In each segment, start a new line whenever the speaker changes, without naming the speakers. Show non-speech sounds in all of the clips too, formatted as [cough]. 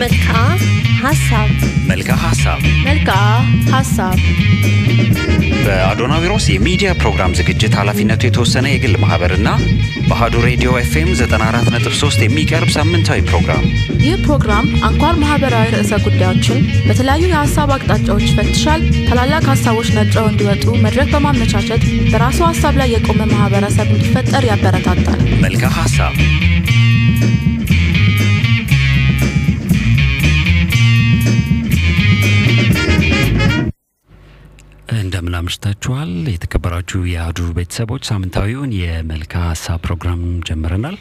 መልክዓ ሀሳብ
መልክዓ ሀሳብ
መልክዓ ሀሳብ
በአዶናዊሮስ የሚዲያ ፕሮግራም ዝግጅት ኃላፊነቱ የተወሰነ የግል ማህበርና በአሀዱ ሬዲዮ ኤፍኤም 94.3 የሚቀርብ ሳምንታዊ ፕሮግራም።
ይህ ፕሮግራም አንኳር ማህበራዊ ርዕሰ ጉዳዮችን በተለያዩ የሀሳብ አቅጣጫዎች ይፈትሻል። ታላላቅ ሀሳቦች ነጥረው እንዲወጡ መድረክ በማመቻቸት በራሱ ሀሳብ ላይ የቆመ ማህበረሰብ እንዲፈጠር ያበረታታል።
መልክዓ ሀሳብ እንደምን አምሽታችኋል? የተከበራችሁ የአህዱ ቤተሰቦች ሳምንታዊውን የመልክዓ ሀሳብ ፕሮግራም ጀምረናል።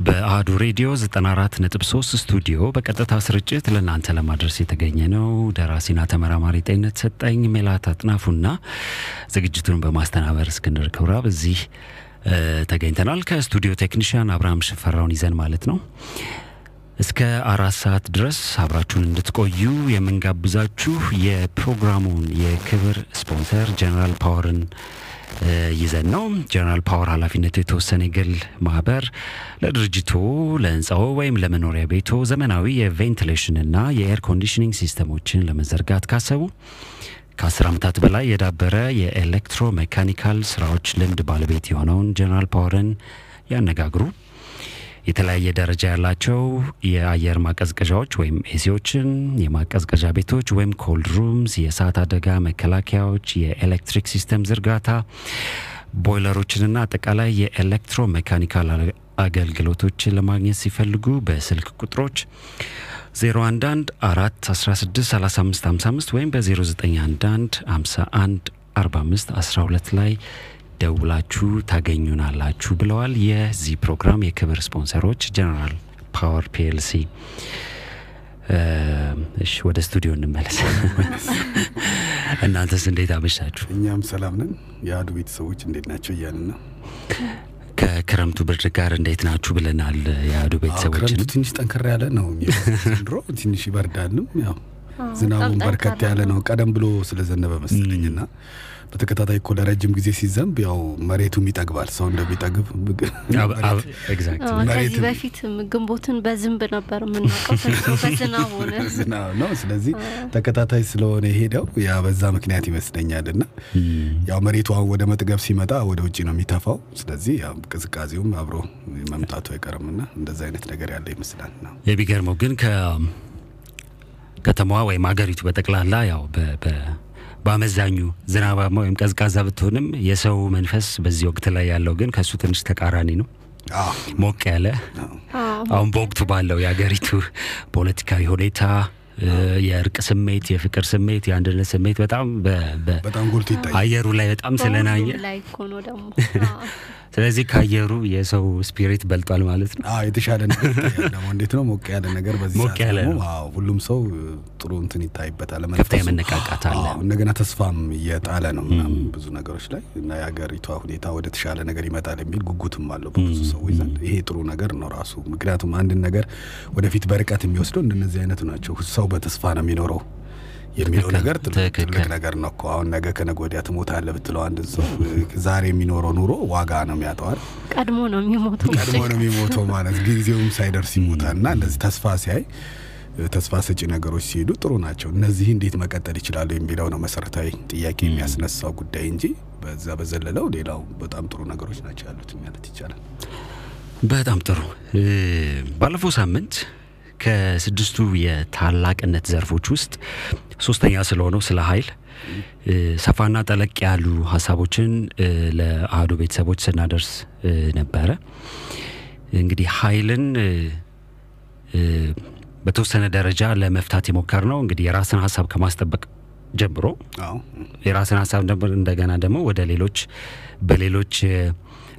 በአህዱ ሬዲዮ 94.3 ስቱዲዮ በቀጥታ ስርጭት ለእናንተ ለማድረስ የተገኘ ነው። ደራሲና ተመራማሪ ጤንነት ሰጠኝ ሜላት አጥናፉና ዝግጅቱን በማስተናበር እስክንድር ክብረአብ እዚህ እ፣ ተገኝተናል። ከስቱዲዮ ቴክኒሽያን አብርሃም ሽፈራውን ይዘን ማለት ነው እስከ አራት ሰዓት ድረስ አብራችሁን እንድትቆዩ የምንጋብዛችሁ የፕሮግራሙን የክብር ስፖንሰር ጀነራል ፓወርን ይዘን ነው። ጀነራል ፓወር ኃላፊነቱ የተወሰነ የግል ማህበር ለድርጅቶ ለህንፃው ወይም ለመኖሪያ ቤቶ ዘመናዊ የቬንቲሌሽንና የኤር ኮንዲሽኒንግ ሲስተሞችን ለመዘርጋት ካሰቡ ከአስር ዓመታት በላይ የዳበረ የ electromechanical ስራዎች ልምድ ባለቤት የሆነውን ጀነራል ፓወርን ያነጋግሩ። የተለያየ ደረጃ ያላቸው የአየር ማቀዝቀዣዎች ወይም AC ዎችን፣ የማቀዝቀዣ ቤቶች ወይም cold rooms፣ የእሳት አደጋ መከላከያዎች፣ የኤሌክትሪክ system ዝርጋታ፣ ቦይለሮችንና አጠቃላይ የ electromechanical አገልግሎቶችን ለማግኘት ሲፈልጉ በስልክ ቁጥሮች 011 4 16 35 55 ወይም በ0911 51 45 12 ላይ ደውላችሁ ታገኙናላችሁ ብለዋል። የዚህ ፕሮግራም የክብር ስፖንሰሮች ጀነራል ፓወር PLC። እሺ ወደ ስቱዲዮ እንመለስ። [laughs] እናንተስ እንዴት አመሻችሁ?
እኛም ሰላም ነን። የአህዱ ቤተሰቦች እንዴት ናቸው እያልን ነው።
ከክረምቱ ብርድ ጋር እንዴት ናችሁ ብለናል። የአህዱ
አዎ፣
ቤተሰቦችን
ክረምቱ ትንሽ ጠንከር ያለ ነው ዘንድሮ [laughs] ትንሽ ይበርዳልም። ያው ዝናቡን በርከት ያለ ነው። ቀደም ብሎ ስለዘነበ መሰለኝ እና በተከታታይ እኮ ለረጅም ጊዜ ሲዘንብ ያው መሬቱም ይጠግባል። ሰው እንደሚጠግብ
አብ- አብ- exact
አዎ፣ ከዚህ በፊት ግንቦትን በዝናብ ነበር የምናውቀው። በዝናብ ሆነ።
ዝናብ ነው። ስለዚህ ተከታታይ ስለሆነ የሄደው ያ በዛ ምክንያት ይመስለኛል እና ያው መሬቱ አሁን ወደ መጥገብ ሲመጣ ወደ ውጭ ነው የሚተፋው። ስለዚህ ያው ቅዝቃዜውም አብሮ መምጣቱ አይቀርምና እንደዛ አይነት ነገር ያለ ይመስላል ነው።
የሚገርመው ግን ከከተማዋ ወይም ሀገሪቱ በጠቅላላ ያው በ- በ- በአመዛኙ ዝናባማ ወይም ቀዝቃዛ ብትሆንም የሰው መንፈስ በዚህ ወቅት ላይ ያለው ግን ከእሱ ትንሽ ተቃራኒ ነው። ሞቅ ያለ አሁን በወቅቱ ባለው የሀገሪቱ ፖለቲካዊ ሁኔታ የእርቅ ስሜት፣ የፍቅር ስሜት፣ የአንድነት ስሜት በጣም በ- በ-
በጣም ጎልቶ ይታያል።
አየሩ ላይ በጣም ስለናየ [laughs] ስለዚህ ከአየሩ የሰው ስፒሪት በልጧል ማለት ነው።
አዎ የተሻለ ነገር ይታያል። ደግሞ እንዴት ነው ሞቅ ያለ ነገር በዚህ
ሞቅ ያለ
ሁሉም ሰው ጥሩ እንትን ይታይበታል።
ከፍተኛ መነቃቃት አለ።
እንደገና ተስፋም እየጣለ ነው ምናምን ብዙ ነገሮች ላይ እና የሀገሪቷ ሁኔታ ወደ ተሻለ ነገር ይመጣል የሚል ጉጉትም አለው በብዙ ሰዎች ዘንድ። ይሄ ጥሩ ነገር ነው ራሱ። ምክንያቱም አንድን ነገር ወደፊት በርቀት የሚወስደው እንደነዚህ አይነቱ ናቸው። ሰው በተስፋ ነው የሚኖረው የሚለው ነገር ትልቅ ነገር ነው እኮ። አሁን ነገ ከነገ ወዲያ ትሞታለህ ብትለው አንድ ሰው ዛሬ የሚኖረው ኑሮ ዋጋ ነው የሚያጠዋል
ቀድሞ ነው የሚሞተው።
ቀድሞ ነው የሚሞተው ማለት ጊዜውም ሳይደርስ ይሞታል። እና እንደዚህ ተስፋ ሲያይ ተስፋ ሰጪ ነገሮች ሲሄዱ ጥሩ ናቸው። እነዚህ እንዴት መቀጠል ይችላሉ የሚለው ነው መሰረታዊ ጥያቄ የሚያስነሳው ጉዳይ እንጂ በዛ በዘለለው ሌላው በጣም ጥሩ ነገሮች ናቸው ያሉት ማለት ይቻላል።
በጣም ጥሩ። ባለፈው ሳምንት ከስድስቱ የታላቅነት ዘርፎች ውስጥ ሶስተኛ ስለሆነው ስለ ኃይል ሰፋና ጠለቅ ያሉ ሀሳቦችን እ፣ ለአህዱ ቤተሰቦች ስናደርስ ነበረ። እንግዲህ ኃይልን በተወሰነ ደረጃ ለመፍታት የሞከር ነው እንግዲህ የራስን ሀሳብ ከማስጠበቅ ጀምሮ የራስን ሀሳብ እንደገና ደግሞ ወደ ሌሎች በሌሎች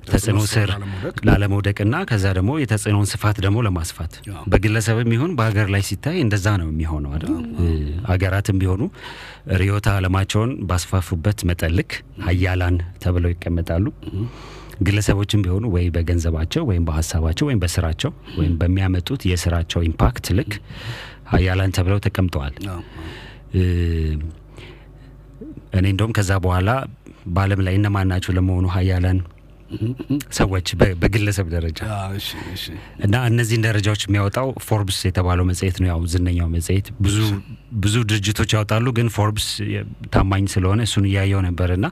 ተጽዕኖ ስር
ላለመውደቅ
ላለመውደቅና ከዛ ደግሞ የተጽዕኖን ስፋት ደግሞ ለማስፋት በግለሰብም ይሁን በሀገር ላይ ሲታይ እንደዛ ነው የሚሆነው አይደል? ሀገራትም ቢሆኑ ርዕዮተ ዓለማቸውን ባስፋፉበት መጠን ልክ ሀያላን ተብለው ይቀመጣሉ። ግለሰቦችም ቢሆኑ ወይ በገንዘባቸው ወይም በሀሳባቸው ወይም በስራቸው ወይም በሚያመጡት የስራቸው impact ልክ ሀያላን ተብለው ተቀምጠዋል። እኔ እንደውም ከዛ በኋላ በዓለም ላይ እነማን ናቸው ለመሆኑ ሀያላን ሰዎች በግለሰብ ደረጃ እና እነዚህን ደረጃዎች የሚያወጣው ፎርብስ የተባለው መጽሔት ነው። ያው ዝነኛው መጽሔት ብዙ ብዙ ድርጅቶች ያወጣሉ፣ ግን ፎርብስ ታማኝ ስለሆነ እሱን እያየው ነበር እና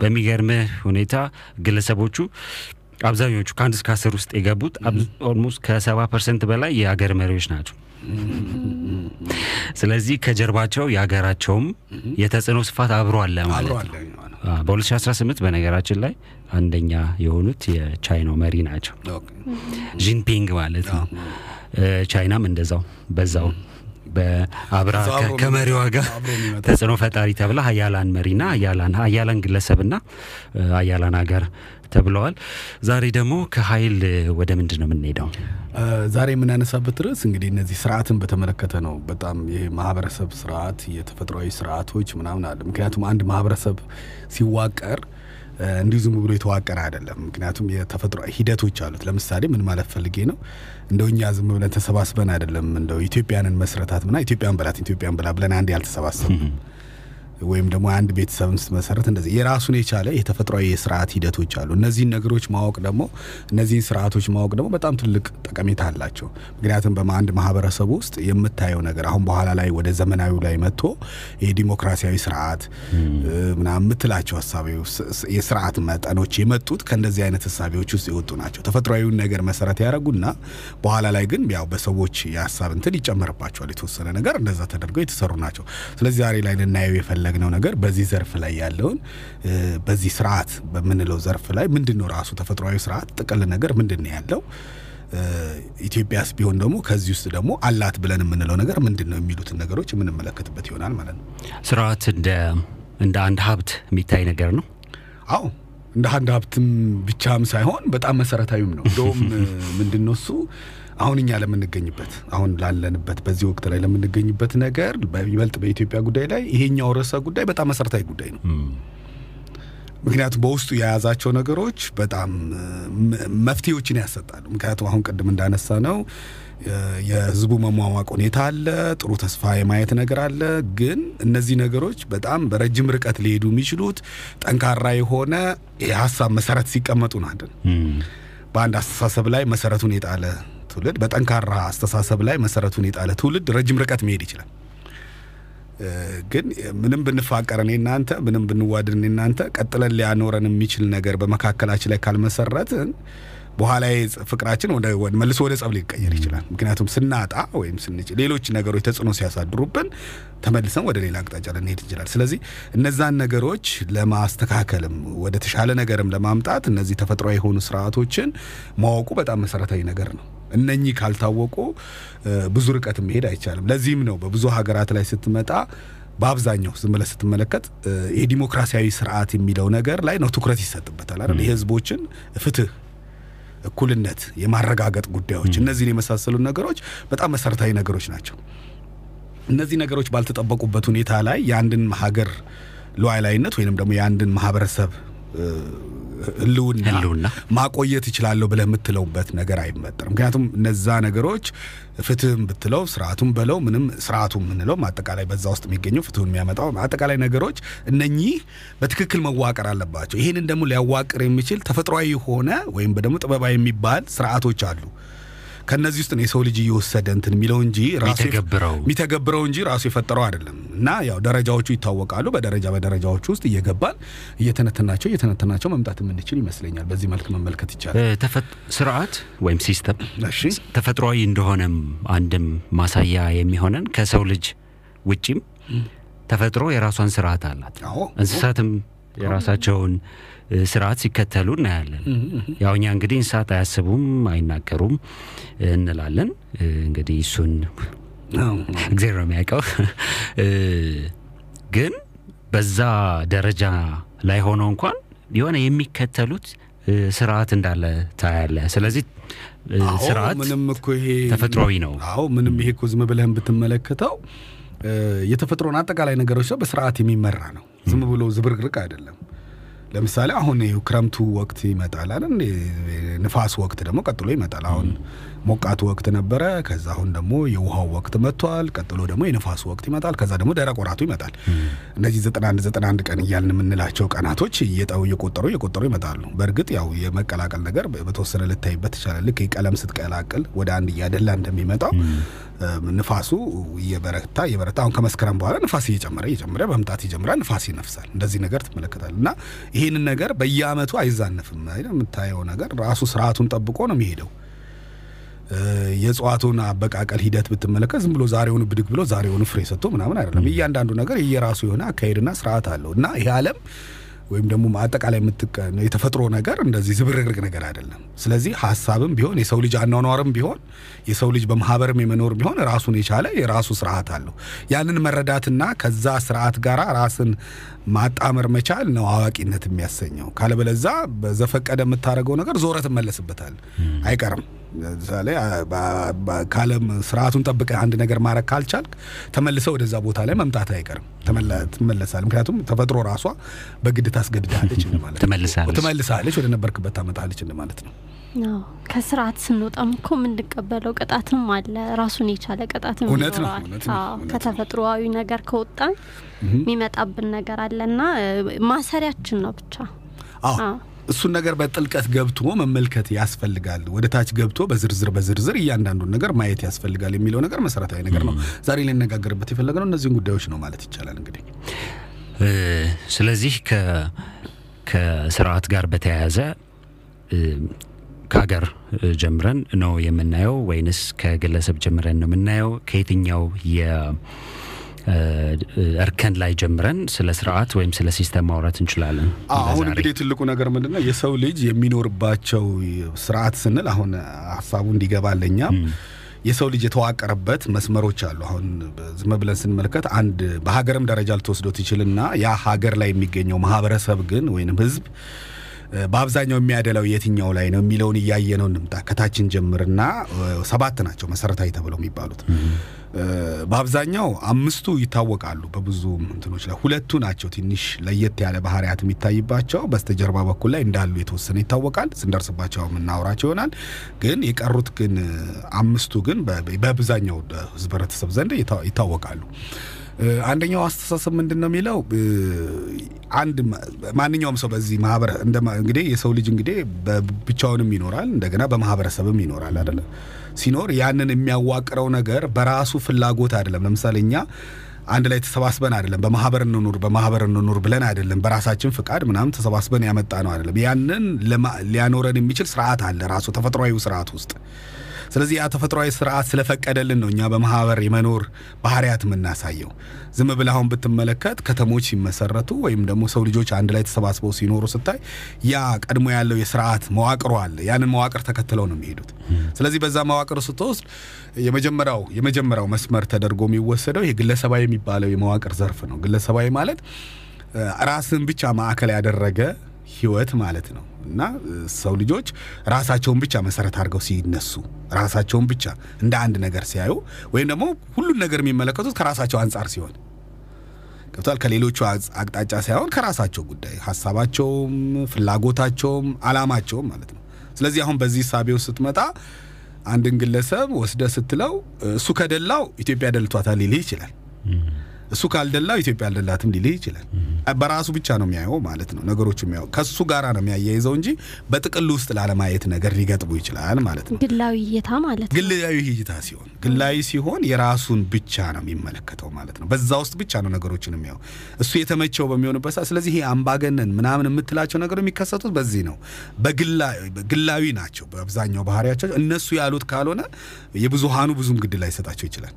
በሚገርምህ ሁኔታ ግለሰቦቹ አብዛኞቹ ከአንድ እስከ አስር ውስጥ የገቡት almost ከሰባ percent በላይ የሀገር መሪዎች ናቸው። ስለዚህ ከጀርባቸው የሀገራቸውም የተጽዕኖ ስፋት አብሮ አለ ማለት ነው።
አለ ማለት ነው።
አ፣ በ2018 በነገራችን ላይ አንደኛ የሆኑት የቻይናው መሪ ናቸው። ጂንፒንግ ማለት ነው። ቻይናም እንደዛው በዛው በአብራ ከመሪዋ ጋር ተጽዕኖ ፈጣሪ ተብላ ሀያላን መሪና ሀያላን ሀያላን ግለሰብና እ፣ ሀያላን ሀገር ተብለዋል። ዛሬ ደግሞ ከኃይል ወደ ምንድን ነው የምንሄደው?
ዛሬ የምናነሳበት ርዕስ እንግዲህ እነዚህ ስርዓትን በተመለከተ ነው። በጣም ይሄ ማህበረሰብ ስርዓት፣ የተፈጥሯዊ ስርዓቶች ምናምን አለ። ምክንያቱም አንድ ማህበረሰብ ሲዋቀር እንዲሁ ዝም ብሎ የተዋቀረ አይደለም። ምክንያቱም የተፈጥሮ ሂደቶች አሉት። ለምሳሌ ምን ማለት ፈልጌ ነው፣ እንደው እኛ ዝም ብለን ተሰባስበን አይደለም እንደው ኢትዮጵያንን መስረታት ምና ኢትዮጵያን በላት ኢትዮጵያን ብላ ብለን አንድ ያልተሰባሰቡ ወይም ደግሞ አንድ ቤተሰብን ስትመሰረት እንደዚህ የራሱን የቻለ የተፈጥሯዊ የስርዓት ሂደቶች አሉ። እነዚህን ነገሮች ማወቅ ደግሞ እነዚህን ስርዓቶች ማወቅ ደግሞ በጣም ትልቅ ጠቀሜታ አላቸው። ምክንያቱም በአንድ ማህበረሰብ ውስጥ የምታየው ነገር አሁን በኋላ ላይ ወደ ዘመናዊው ላይ መጥቶ የዲሞክራሲያዊ ስርዓት ምናምን የምትላቸው ሀሳቢዎች የስርዓት መጠኖች የመጡት ከእንደዚህ አይነት ሀሳቢዎች ውስጥ የወጡ ናቸው። ተፈጥሯዊውን ነገር መሰረት ያደረጉና በኋላ ላይ ግን ያው በሰዎች የሀሳብ እንትን ይጨመርባቸዋል። የተወሰነ ነገር እንደዛ ተደርገው የተሰሩ ናቸው። ስለዚህ ዛሬ ላይ ልናየው የፈለግነው ነገር በዚህ ዘርፍ ላይ ያለውን በዚህ ስርዓት በምንለው ዘርፍ ላይ ምንድን ነው ራሱ ተፈጥሯዊ ስርዓት ጥቅል ነገር ምንድን ነው ያለው ኢትዮጵያስ ቢሆን ደግሞ ከዚህ ውስጥ ደግሞ አላት ብለን የምንለው ነገር ምንድን ነው የሚሉትን ነገሮች የምንመለከትበት ይሆናል ማለት ነው።
ስርዓት እንደ እንደ አንድ ሀብት የሚታይ ነገር ነው።
አዎ እንደ አንድ ሀብትም ብቻም ሳይሆን በጣም መሰረታዊም ነው። እንደውም [laughs] ምንድን ነው እሱ አሁን እኛ ለምንገኝበት አሁን ላለንበት በዚህ ወቅት ላይ ለምንገኝበት ነገር ይበልጥ በኢትዮጵያ ጉዳይ ላይ ይሄኛው ርዕሰ ጉዳይ በጣም መሰረታዊ ጉዳይ ነው። ምክንያቱም በውስጡ የያዛቸው ነገሮች በጣም መፍትሄዎችን ያሰጣሉ። ምክንያቱም አሁን ቅድም እንዳነሳ ነው የህዝቡ መሟሟቅ ሁኔታ አለ፣ ጥሩ ተስፋ የማየት ነገር አለ። ግን እነዚህ ነገሮች በጣም በረጅም ርቀት ሊሄዱ የሚችሉት ጠንካራ የሆነ የሀሳብ መሰረት ሲቀመጡ አንድን በአንድ አስተሳሰብ ላይ መሰረቱን የጣለ ትውልድ በጠንካራ አስተሳሰብ ላይ መሰረቱን የጣለ ትውልድ ረጅም ርቀት መሄድ ይችላል። ግን ምንም ብንፋቀር እኔ እናንተ ምንም ብንዋድን እኔ እናንተ ቀጥለን ሊያኖረን የሚችል ነገር በመካከላችን ላይ ካልመሰረትን በኋላ ፍቅራችን መልሶ ወደ ጸብ ሊቀየር ይችላል። ምክንያቱም ስናጣ ወይም ስንችል ሌሎች ነገሮች ተጽዕኖ ሲያሳድሩብን ተመልሰን ወደ ሌላ አቅጣጫ ልንሄድ ይችላል። ስለዚህ እነዛን ነገሮች ለማስተካከልም ወደ ተሻለ ነገርም ለማምጣት እነዚህ ተፈጥሯዊ የሆኑ ስርዓቶችን ማወቁ በጣም መሰረታዊ ነገር ነው። እነኚህ ካልታወቁ ብዙ ርቀት መሄድ አይቻልም። ለዚህም ነው በብዙ ሀገራት ላይ ስትመጣ በአብዛኛው ዝም ብለህ ስትመለከት የዲሞክራሲያዊ ስርዓት የሚለው ነገር ላይ ነው ትኩረት ይሰጥበታል አይደል? የህዝቦችን ፍትህ እኩልነት የማረጋገጥ ጉዳዮች እነዚህን የመሳሰሉ ነገሮች በጣም መሰረታዊ ነገሮች ናቸው። እነዚህ ነገሮች ባልተጠበቁበት ሁኔታ ላይ የአንድን ሀገር ሉዓላዊነት ወይንም ደግሞ የአንድን ማህበረሰብ ህልውና ማቆየት ይችላለሁ ብለህ የምትለውበት ነገር አይመጠርም። ምክንያቱም እነዛ ነገሮች ፍትህም ብትለው ስርዓቱም በለው ምንም ስርዓቱ የምንለው አጠቃላይ በዛ ውስጥ የሚገኘው ፍትሁን የሚያመጣው አጠቃላይ ነገሮች እነኚህ በትክክል መዋቀር አለባቸው። ይህንን ደግሞ ሊያዋቅር የሚችል ተፈጥሯዊ የሆነ ወይም ደግሞ ጥበባዊ የሚባል ስርዓቶች አሉ። ከነዚህ ውስጥ ነው የሰው ልጅ እየወሰደ እንትን የሚለው እንጂ የሚተገብረው እንጂ ራሱ የፈጠረው አይደለም። እና ያው ደረጃዎቹ ይታወቃሉ። በደረጃ በደረጃዎቹ ውስጥ እየገባን እየተነተናቸው እየተነተናቸው መምጣት የምንችል ይመስለኛል። በዚህ መልክ መመልከት ይቻላል።
ስርዓት ወይም system ተፈጥሯዊ እንደሆነም አንድም ማሳያ የሚሆነን ከሰው ልጅ ውጪም ተፈጥሮ የራሷን ስርዓት አላት። እንስሳትም የራሳቸውን ስርዓት ሲከተሉ እናያለን። ያው እኛ እንግዲህ እንስሳት አያስቡም፣ አይናገሩም እንላለን። እንግዲህ እሱን እግዚአብሔር ነው የሚያውቀው። ግን በዛ ደረጃ ላይ ሆነው እንኳን የሆነ የሚከተሉት ስርዓት እንዳለ ታያለ። ስለዚህ ስርዓት
ምንም እኮ ይሄ
ተፈጥሯዊ ነው።
አዎ ምንም ይሄ እኮ ዝም ብለህን ብትመለከተው የተፈጥሮን አጠቃላይ ነገሮች በስርዓት የሚመራ ነው። ዝም ብሎ ዝብርቅርቅ አይደለም። ለምሳሌ አሁን ክረምቱ ወቅት ይመጣል አይደል? ንፋስ ወቅት ደግሞ ቀጥሎ ይመጣል። አሁን ሞቃቱ ወቅት ነበረ። ከዛ አሁን ደግሞ የውሃው ወቅት መጥቷል። ቀጥሎ ደግሞ የንፋሱ ወቅት ይመጣል። ከዛ ደግሞ ደረቅ ወራቱ ይመጣል። እነዚህ 91 91 ቀን እያልን የምንላቸው ቀናቶች እየጠው እየቆጠሩ እየቆጠሩ ይመጣሉ። በእርግጥ ያው የመቀላቀል ነገር በተወሰነ ልታይበት ይቻላል። ልክ ቀለም ስትቀላቅል ወደ አንድ እያደላ እንደሚመጣው ንፋሱ እየበረታ እየበረታ አሁን ከመስከረም በኋላ ንፋስ እየጨመረ እየጨመረ በመምጣት ይጀምራል። ንፋስ ይነፍሳል። እንደዚህ ነገር ትመለከታል። እና ይህንን ነገር በየአመቱ አይዛነፍም። የምታየው ነገር ራሱ ስርዓቱን ጠብቆ ነው የሚሄደው። የእጽዋቱን አበቃቀል ሂደት ብትመለከት ዝም ብሎ ዛሬውን ብድግ ብሎ ዛሬውን ፍሬ ሰጥቶ ምናምን አይደለም። እያንዳንዱ ነገር የየራሱ የሆነ አካሄድና ስርዓት አለው እና ይህ ዓለም ወይም ደግሞ አጠቃላይ የተፈጥሮ ነገር እንደዚህ ዝብርቅርቅ ነገር አይደለም። ስለዚህ ሀሳብም ቢሆን የሰው ልጅ አኗኗርም ቢሆን የሰው ልጅ በማህበርም የመኖር ቢሆን ራሱን የቻለ የራሱ ስርዓት አለው። ያንን መረዳትና ከዛ ስርዓት ጋር ራስን ማጣመር መቻል ነው አዋቂነት የሚያሰኘው። ካለበለዛ በዘፈቀደ የምታደርገው ነገር ዞረ ትመለስበታል፣ አይቀርም። ለምሳሌ ካለም ስርዓቱን ጠብቀህ አንድ ነገር ማድረግ ካልቻልክ ተመልሰው ወደዛ ቦታ ላይ መምጣት አይቀርም፣ ትመለሳል። ምክንያቱም ተፈጥሮ ራሷ በግድ ታስገድዳለች እንደማለት ነው።
ትመልሳለች
ወደ ነበርክበት ታመጣለች እንደማለት ነው።
ከስርዓት ስንወጣም እኮ የምንቀበለው ቅጣትም አለ። ራሱን የቻለ ቅጣትም ይኖረዋል።
እውነት ነው፣
አዎ፣
እውነት ነው።
ከተፈጥሮአዊ ነገር ከወጣን የሚመጣብን ነገር አለና ማሰሪያችን ነው ብቻ።
አዎ
አዎ።
እሱን ነገር በጥልቀት ገብቶ መመልከት ያስፈልጋል። ወደ ታች ገብቶ በዝርዝር በዝርዝር እያንዳንዱን ነገር ማየት ያስፈልጋል የሚለው ነገር መሰረታዊ ነገር ነው። ዛሬ ልነጋገርበት የፈለግነው እነዚህን ጉዳዮች ነው ማለት ይቻላል። እንግዲህ
ስለዚህ ከ- ከስርዓት ጋር በተያያዘ እ፣ ከሀገር ጀምረን ነው የምናየው ወይንስ ከግለሰብ ጀምረን ነው የምናየው? ከየትኛው እርከን ላይ ጀምረን ስለ ስርዓት ወይም ስለ system ማውራት እንችላለን?
አሁን? እንግዲህ ትልቁ ነገር ምንድን ነው የሰው ልጅ የሚኖርባቸው ስርዓት ስንል አሁን ሀሳቡ እንዲገባ የሰው ልጅ የተዋቀረበት መስመሮች አሉ። አሁን ዝም ብለን ስንመለከት አንድ በሀገርም ደረጃ ልትወስደው ትችልና ያ ሀገር ላይ የሚገኘው ማህበረሰብ ግን ወይንም ህዝብ በአብዛኛው የሚያደላው የትኛው ላይ ነው የሚለውን እያየ ነው እንምጣ። ከታችን ጀምርና ሰባት ናቸው መሰረታዊ ተብለው የሚባሉት። በአብዛኛው አምስቱ ይታወቃሉ በብዙ እንትኖች ላይ። ሁለቱ ናቸው ትንሽ ለየት ያለ ባህሪያት የሚታይባቸው። በስተጀርባ በኩል ላይ እንዳሉ የተወሰነ ይታወቃል። ስንደርስባቸው የምናወራቸው ይሆናል። ግን የቀሩት ግን አምስቱ ግን በ- በአብዛኛው ህዝበረተሰብ ዘንድ ይታ- ይታወቃሉ አንደኛው አስተሳሰብ ምንድን ነው የሚለው አንድ ማንኛውም ሰው በዚህ ማህበረ እንግዲህ የሰው ልጅ እንግዲህ በብቻውንም ይኖራል እንደገና በማህበረሰብም ይኖራል አይደለ? ሲኖር ያንን የሚያዋቅረው ነገር በራሱ ፍላጎት አይደለም። ለምሳሌ እኛ አንድ ላይ ተሰባስበን አይደለም በማህበር እንኑር በማህበር እንኑር ብለን አይደለም በራሳችን ፍቃድ ምናምን ተሰባስበን ያመጣ ነው አይደለም። ያንን ሊያኖረን የሚችል ስርዓት አለ ራሱ ተፈጥሯዊ ስርዓት ውስጥ ስለዚህ ያ ተፈጥሯዊ ስርዓት ስለፈቀደልን ነው እኛ በማህበር የመኖር ባህሪያት የምናሳየው። ዝም ብለህ አሁን ብትመለከት ከተሞች ሲመሰረቱ ወይም ደግሞ ሰው ልጆች አንድ ላይ ተሰባስበው ሲኖሩ ስታይ ያ ቀድሞ ያለው የስርዓት መዋቅሮ አለ። ያንን መዋቅር ተከትለው ነው የሚሄዱት። ስለዚህ በዛ መዋቅር ስትወስድ የመጀመሪያው የመጀመሪያው መስመር ተደርጎ የሚወሰደው ይሄ ግለሰባዊ የሚባለው የመዋቅር ዘርፍ ነው። ግለሰባዊ ማለት ራስን ብቻ ማዕከል ያደረገ ህይወት ማለት ነው እና ሰው ልጆች ራሳቸውን ብቻ መሰረት አድርገው ሲነሱ ራሳቸውን ብቻ እንደ አንድ ነገር ሲያዩ ወይም ደግሞ ሁሉን ነገር የሚመለከቱት ከራሳቸው አንጻር ሲሆን ገብቷል። ከሌሎቹ አቅጣጫ ሳይሆን ከራሳቸው ጉዳይ ሀሳባቸውም፣ ፍላጎታቸውም፣ አላማቸውም ማለት ነው። ስለዚህ አሁን በዚህ ውስጥ ስትመጣ አንድን ግለሰብ ወስደ ስትለው እሱ ከደላው ኢትዮጵያ ደልቷታል ሊልህ ይችላል። እሱ ካልደላው ኢትዮጵያ አልደላትም ሊልህ ይችላል። በራሱ ብቻ ነው የሚያየው ማለት ነው። ነገሮቹ የሚያየው ከሱ ጋራ ነው የሚያያይዘው እንጂ በጥቅሉ ውስጥ ላለማየት ነገር ሊገጥሙ ይችላል ማለት ነው።
ግላዊ እይታ ማለት ነው።
ግላዊ እይታ ሲሆን ግላዊ ሲሆን የራሱን ብቻ ነው የሚመለከተው ማለት ነው። በዛ ውስጥ ብቻ ነው ነገሮችን የሚያው እሱ የተመቸው በሚሆንበት ሰዓት። ስለዚህ ይሄ አምባገነን ምናምን የምትላቸው ነገሮች የሚከሰቱት በዚህ ነው። በግላ- ግላዊ ናቸው በአብዛኛው ባህሪያቸው። እነሱ ያሉት ካልሆነ የብዙሃኑ ብዙም ግድ ላይ ይሰጣቸው ይችላል።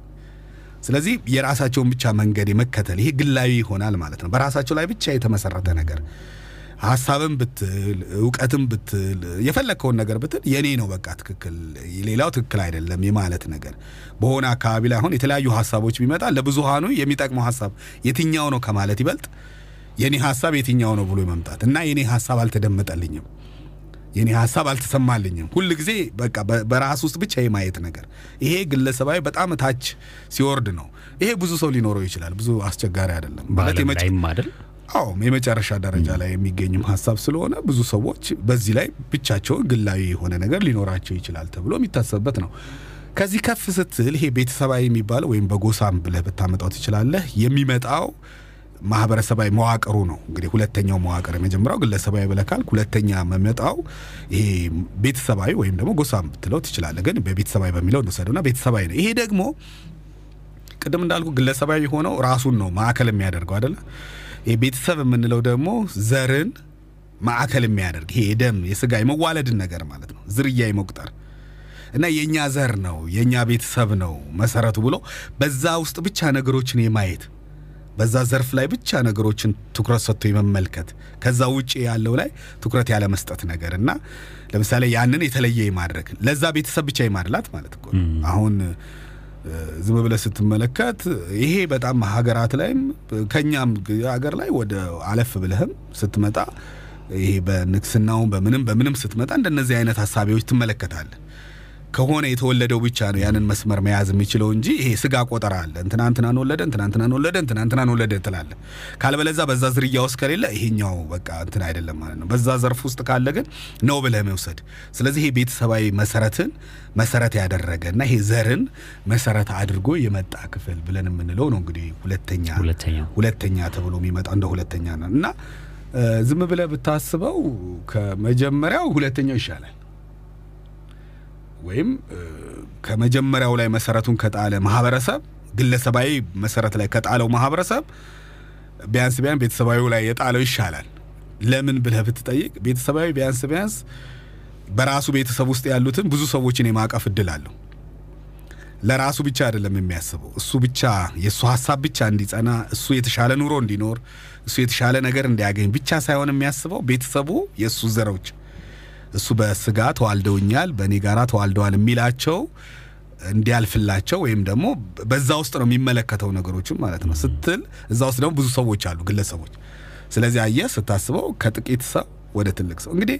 ስለዚህ የራሳቸውን ብቻ መንገድ የመከተል ይሄ ግላዊ ይሆናል ማለት ነው። በራሳቸው ላይ ብቻ የተመሰረተ ነገር ሀሳብም ብትል እውቀትም ብትል የፈለግከውን ነገር ብትል የኔ ነው በቃ ትክክል፣ ሌላው ትክክል አይደለም የማለት ነገር በሆነ አካባቢ ላይ አሁን የተለያዩ ሀሳቦች ቢመጣ ለብዙሃኑ የሚጠቅመው ሀሳብ የትኛው ነው ከማለት ይበልጥ የኔ ሀሳብ የትኛው ነው ብሎ መምጣት እና የኔ ሀሳብ አልተደመጠልኝም የኔ ሀሳብ አልተሰማልኝም። ሁል ጊዜ በቃ በራስ ውስጥ ብቻ የማየት ነገር ይሄ ግለሰባዊ በጣም ታች ሲወርድ ነው። ይሄ ብዙ ሰው ሊኖረው ይችላል። ብዙ አስቸጋሪ አይደለም ማለት
አይደል
አዎ የመጨረሻ ደረጃ ላይ የሚገኝም ሀሳብ ስለሆነ ብዙ ሰዎች በዚህ ላይ ብቻቸውን ግላዊ የሆነ ነገር ሊኖራቸው ይችላል ተብሎ የሚታሰብበት ነው። ከዚህ ከፍ ስትል ይሄ ቤተሰባዊ የሚባለው ወይም በጎሳም ብለህ ብታመጣው ትችላለህ የሚመጣው ማህበረሰባዊ መዋቅሩ ነው። እንግዲህ ሁለተኛው መዋቅር የመጀመሪያው ግለሰባዊ ብለህ ሁለተኛ መመጣው ይሄ ቤተሰባዊ ወይም ደግሞ ጎሳም ብትለው ትችላለህ። ግን በቤተሰባዊ በሚለው እንውሰደውና ቤተሰባዊ ነው። ይሄ ደግሞ ቅድም እንዳልኩ ግለሰባዊ የሆነው ራሱን ነው ማዕከል የሚያደርገው አይደለ? ቤተሰብ የምንለው ደግሞ ዘርን ማዕከል የሚያደርግ ይሄ የደም የስጋ የመዋለድን ነገር ማለት ነው። ዝርያ የመቁጠር እና የእኛ ዘር ነው የእኛ ቤተሰብ ነው መሰረቱ ብሎ በዛ ውስጥ ብቻ ነገሮችን የማየት በዛ ዘርፍ ላይ ብቻ ነገሮችን ትኩረት ሰጥቶ የመመልከት ከዛ ውጭ ያለው ላይ ትኩረት ያለ መስጠት ነገር እና ለምሳሌ ያንን የተለየ የማድረግ ለዛ ቤተሰብ ብቻ የማድላት ማለት እኮ አሁን ዝም ብለህ ስትመለከት ይሄ በጣም ሀገራት ላይም ከኛም ሀገር ላይ ወደ አለፍ ብለህም ስትመጣ ይሄ በንግስናውም በምንም በምንም ስትመጣ እንደነዚህ አይነት ሀሳቢዎች ትመለከታለህ። ከሆነ የተወለደው ብቻ ነው ያንን መስመር መያዝ የሚችለው እንጂ ይሄ ስጋ ቆጠራ አለ። እንትና እንትናን ወለደ፣ እንትና እንትናን ወለደ፣ እንትና እንትናን ወለደ ትላለህ። ካልበለዛ በዛ ዝርያ ውስጥ ከሌለ ይሄኛው በቃ እንትን አይደለም ማለት ነው። በዛ ዘርፍ ውስጥ ካለ ግን ነው ብለህ መውሰድ። ስለዚህ ይሄ ቤተሰባዊ መሰረትን መሰረት ያደረገ እና ይሄ ዘርን መሰረት አድርጎ የመጣ ክፍል ብለን የምንለው ነው እንግዲህ ሁለተኛ ሁለተኛ ተብሎ የሚመጣ እንደ ሁለተኛ ነው እና ዝም ብለህ ብታስበው ከመጀመሪያው ሁለተኛው ይሻላል ወይም ከመጀመሪያው ላይ መሰረቱን ከጣለ ማህበረሰብ ግለሰባዊ መሰረት ላይ ከጣለው ማህበረሰብ ቢያንስ ቢያንስ ቤተሰባዊ ላይ የጣለው ይሻላል። ለምን ብለህ ብትጠይቅ ቤተሰባዊ ቢያንስ ቢያንስ በራሱ ቤተሰብ ውስጥ ያሉትን ብዙ ሰዎችን የማቀፍ እድል አለው። ለራሱ ብቻ አይደለም የሚያስበው። እሱ ብቻ የእሱ ሀሳብ ብቻ እንዲጸና፣ እሱ የተሻለ ኑሮ እንዲኖር፣ እሱ የተሻለ ነገር እንዲያገኝ ብቻ ሳይሆን የሚያስበው ቤተሰቡ የእሱ ዘሮች እሱ በስጋ ተዋልደውኛል በእኔ ጋራ ተዋልደዋል የሚላቸው እንዲያልፍላቸው ወይም ደግሞ በዛ ውስጥ ነው የሚመለከተው ነገሮችን ማለት ነው ስትል እዛ ውስጥ ደግሞ ብዙ ሰዎች አሉ፣ ግለሰቦች። ስለዚህ አየህ ስታስበው ከጥቂት ሰው ወደ ትልቅ ሰው እንግዲህ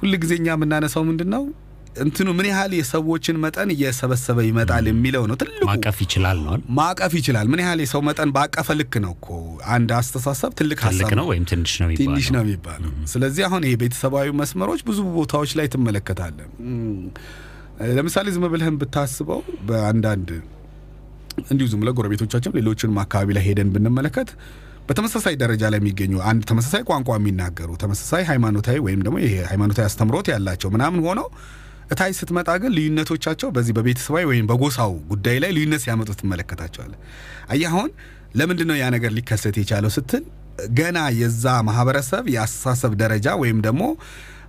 ሁል ጊዜ እኛ የምናነሳው ምንድን ነው እንትኑ ምን ያህል የሰዎችን መጠን እየሰበሰበ ይመጣል የሚለው ነው ትልቁ
ማቀፍ ይችላል ነው
ማቀፍ ይችላል። ምን ያህል የሰው መጠን ባቀፈ ልክ ነው እኮ አንድ አስተሳሰብ ትልቅ ሀሳብ
ነው ወይም ትንሽ ነው
ትንሽ ነው የሚባለው። ስለዚህ አሁን ይሄ ቤተሰባዊ መስመሮች ብዙ ቦታዎች ላይ ትመለከታለን። ለምሳሌ ዝም ብለህም ብታስበው በአንዳንድ እንዲሁ ዝም ብለህ ጎረቤቶቻችን ሌሎችንም አካባቢ ላይ ሄደን ብንመለከት በተመሳሳይ ደረጃ ላይ የሚገኙ አንድ ተመሳሳይ ቋንቋ የሚናገሩ ተመሳሳይ ሃይማኖታዊ ወይም ደግሞ ይሄ ሃይማኖታዊ አስተምሮት ያላቸው ምናምን ሆነው እታይ ስትመጣ ግን ልዩነቶቻቸው በዚህ በቤተሰባዊ ወይም በጎሳው ጉዳይ ላይ ልዩነት ሲያመጡ ትመለከታቸዋለህ። አየህ አሁን ለምንድን ነው ያ ነገር ሊከሰት የቻለው ስትል ገና የዛ ማህበረሰብ የአስተሳሰብ ደረጃ ወይም ደግሞ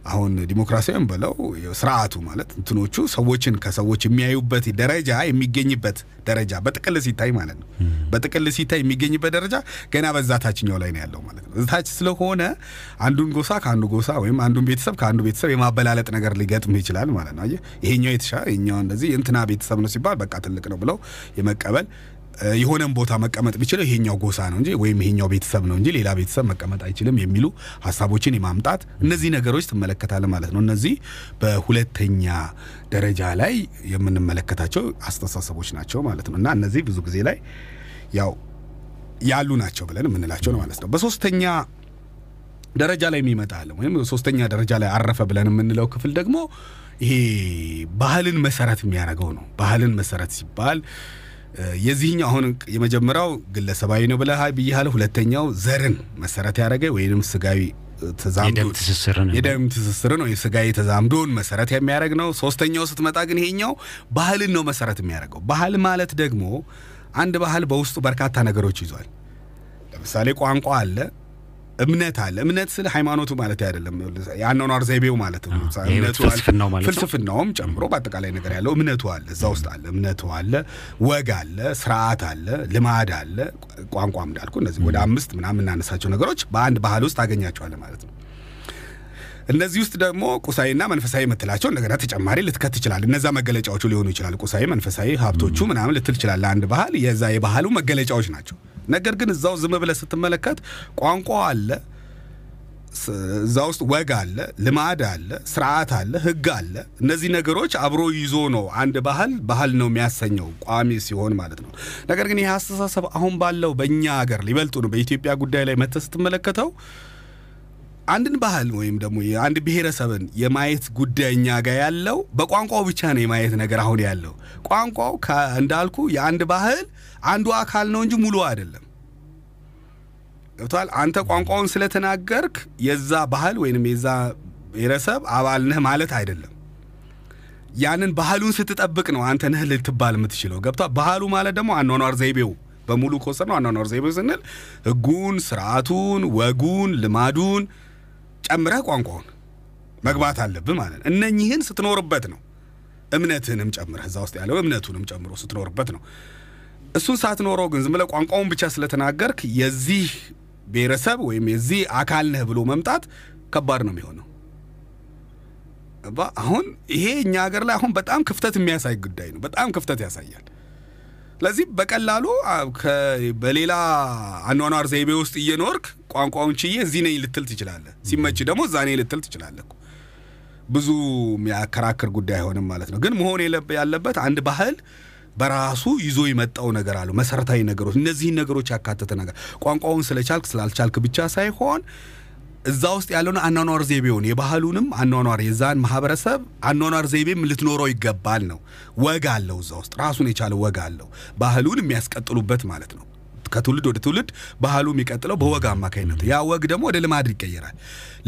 አሁን ዲሞክራሲያዊም በለው ስርዓቱ ማለት እንትኖቹ ሰዎችን ከሰዎች የሚያዩበት ደረጃ የሚገኝበት ደረጃ በጥቅል ሲታይ ማለት ነው። በጥቅል ሲታይ የሚገኝበት ደረጃ ገና በዛ ታችኛው ላይ ነው ያለው ማለት ነው። እታች ስለሆነ አንዱን ጎሳ ከአንዱ ጎሳ ወይም አንዱን ቤተሰብ ከአንዱ ቤተሰብ የማበላለጥ ነገር ሊገጥም ይችላል ማለት ነው። ይሄኛው የተሻለ ይሄኛው እንደዚህ የእንትና ቤተሰብ ነው ሲባል በቃ ትልቅ ነው ብለው የመቀበል የሆነም ቦታ መቀመጥ ቢችለው ይሄኛው ጎሳ ነው እንጂ ወይም ይሄኛው ቤተሰብ ነው እንጂ ሌላ ቤተሰብ መቀመጥ አይችልም የሚሉ ሀሳቦችን የማምጣት እነዚህ ነገሮች ትመለከታለህ ማለት ነው። እነዚህ በሁለተኛ ደረጃ ላይ የምንመለከታቸው አስተሳሰቦች ናቸው ማለት ነው እና እነዚህ ብዙ ጊዜ ላይ ያው ያሉ ናቸው ብለን የምንላቸው ነው ማለት ነው። በሶስተኛ ደረጃ ላይ የሚመጣ አለ ወይም ሶስተኛ ደረጃ ላይ አረፈ ብለን የምንለው ክፍል ደግሞ ይሄ ባህልን መሰረት የሚያደርገው ነው። ባህልን መሰረት ሲባል የዚህኛው አሁን የመጀመሪያው ግለሰባዊ ነው ብለህ ብያለሁ። ሁለተኛው ዘርን መሰረት ያደረገ ወይንም ስጋዊ
የደም ትስስርን
ነው የስጋዊ ተዛምዶን መሰረት የሚያደርግ ነው። ሶስተኛው ስትመጣ ግን ይሄኛው ባህልን ነው መሰረት የሚያደርገው። ባህል ማለት ደግሞ አንድ ባህል በውስጡ በርካታ ነገሮች ይዟል። ለምሳሌ ቋንቋ አለ፣ እምነት አለ። እምነት ስለ ሃይማኖቱ ማለት አይደለም፣ የአኗኗር ዘይቤው ማለት ነው። ፍልስፍናውም ጨምሮ በአጠቃላይ ነገር ያለው እምነቱ አለ፣ እዛ ውስጥ አለ። እምነቱ አለ፣ ወግ አለ፣ ስርዓት አለ፣ ልማድ አለ፣ ቋንቋም እንዳልኩ እነዚህ ወደ አምስት ምናምን የምናነሳቸው ነገሮች በአንድ ባህል ውስጥ ታገኛቸዋለህ ማለት ነው። እነዚህ ውስጥ ደግሞ ቁሳዊና መንፈሳዊ የምትላቸው እንደገና ተጨማሪ ልትከት ትችላል። እነዛ መገለጫዎቹ ሊሆኑ ይችላል። ቁሳዊ፣ መንፈሳዊ ሀብቶቹ ምናምን ልትል ይችላል። አንድ ባህል የዛ የባህሉ መገለጫዎች ናቸው። ነገር ግን እዛው ዝም ብለህ ስትመለከት ቋንቋ አለ፣ እዛ ውስጥ ወግ አለ፣ ልማድ አለ፣ ስርዓት አለ፣ ህግ አለ። እነዚህ ነገሮች አብሮ ይዞ ነው አንድ ባህል ባህል ነው የሚያሰኘው ቋሚ ሲሆን ማለት ነው። ነገር ግን ይህ አስተሳሰብ አሁን ባለው በእኛ ሀገር ሊበልጡ ነው በኢትዮጵያ ጉዳይ ላይ መተህ ስትመለከተው አንድን ባህል ወይም ደግሞ የአንድ ብሔረሰብን የማየት ጉዳይ እኛ ጋር ያለው በቋንቋው ብቻ ነው የማየት ነገር አሁን ያለው። ቋንቋው እንዳልኩ የአንድ ባህል አንዱ አካል ነው እንጂ ሙሉ አይደለም። ገብቷል። አንተ ቋንቋውን ስለተናገርክ የዛ ባህል ወይንም የዛ ብሔረሰብ አባል ነህ ማለት አይደለም። ያንን ባህሉን ስትጠብቅ ነው አንተ ነህ ልትባል የምትችለው። ገብቷል። ባህሉ ማለት ደግሞ አኗኗር ዘይቤው በሙሉ ከወሰድ ነው። አኗኗር ዘይቤው ስንል ህጉን፣ ስርዓቱን፣ ወጉን፣ ልማዱን ጨምረህ ቋንቋውን መግባት አለብህ ማለት ነው። እነኚህን ስትኖርበት ነው እምነትህንም ጨምረህ እዛ ውስጥ ያለው እምነቱንም ጨምሮ ስትኖርበት ነው። እሱን ሳትኖረው ግን ዝም ብለህ ቋንቋውን ብቻ ስለተናገርክ የዚህ ብሔረሰብ ወይም የዚህ አካል ነህ ብሎ መምጣት ከባድ ነው የሚሆነው። አሁን ይሄ እኛ ሀገር ላይ አሁን በጣም ክፍተት የሚያሳይ ጉዳይ ነው። በጣም ክፍተት ያሳያል። ስለዚህ በቀላሉ በሌላ አኗኗር ዘይቤ ውስጥ እየኖርክ ቋንቋውን ችዬ እዚህ ነኝ ልትል ትችላለህ። ሲመች ደግሞ እዛ ነኝ ልትል ትችላለህ። ብዙ የሚያከራክር ጉዳይ አይሆንም ማለት ነው። ግን መሆን ያለበት አንድ ባህል በራሱ ይዞ የመጣው ነገር አለው። መሰረታዊ ነገሮች፣ እነዚህን ነገሮች ያካተተ ነገር ቋንቋውን ስለቻልክ ስላልቻልክ ብቻ ሳይሆን እዛ ውስጥ ያለውን አኗኗር ዘይቤውን የባህሉንም አኗኗር የዛን ማህበረሰብ አኗኗር ዘይቤም ልትኖረው ይገባል ነው። ወግ አለው እዛ ውስጥ ራሱን የቻለ ወግ አለው። ባህሉን የሚያስቀጥሉበት ማለት ነው። ከትውልድ ወደ ትውልድ ባህሉ የሚቀጥለው በወግ አማካኝነት፣ ያ ወግ ደግሞ ወደ ልማድ ይቀየራል።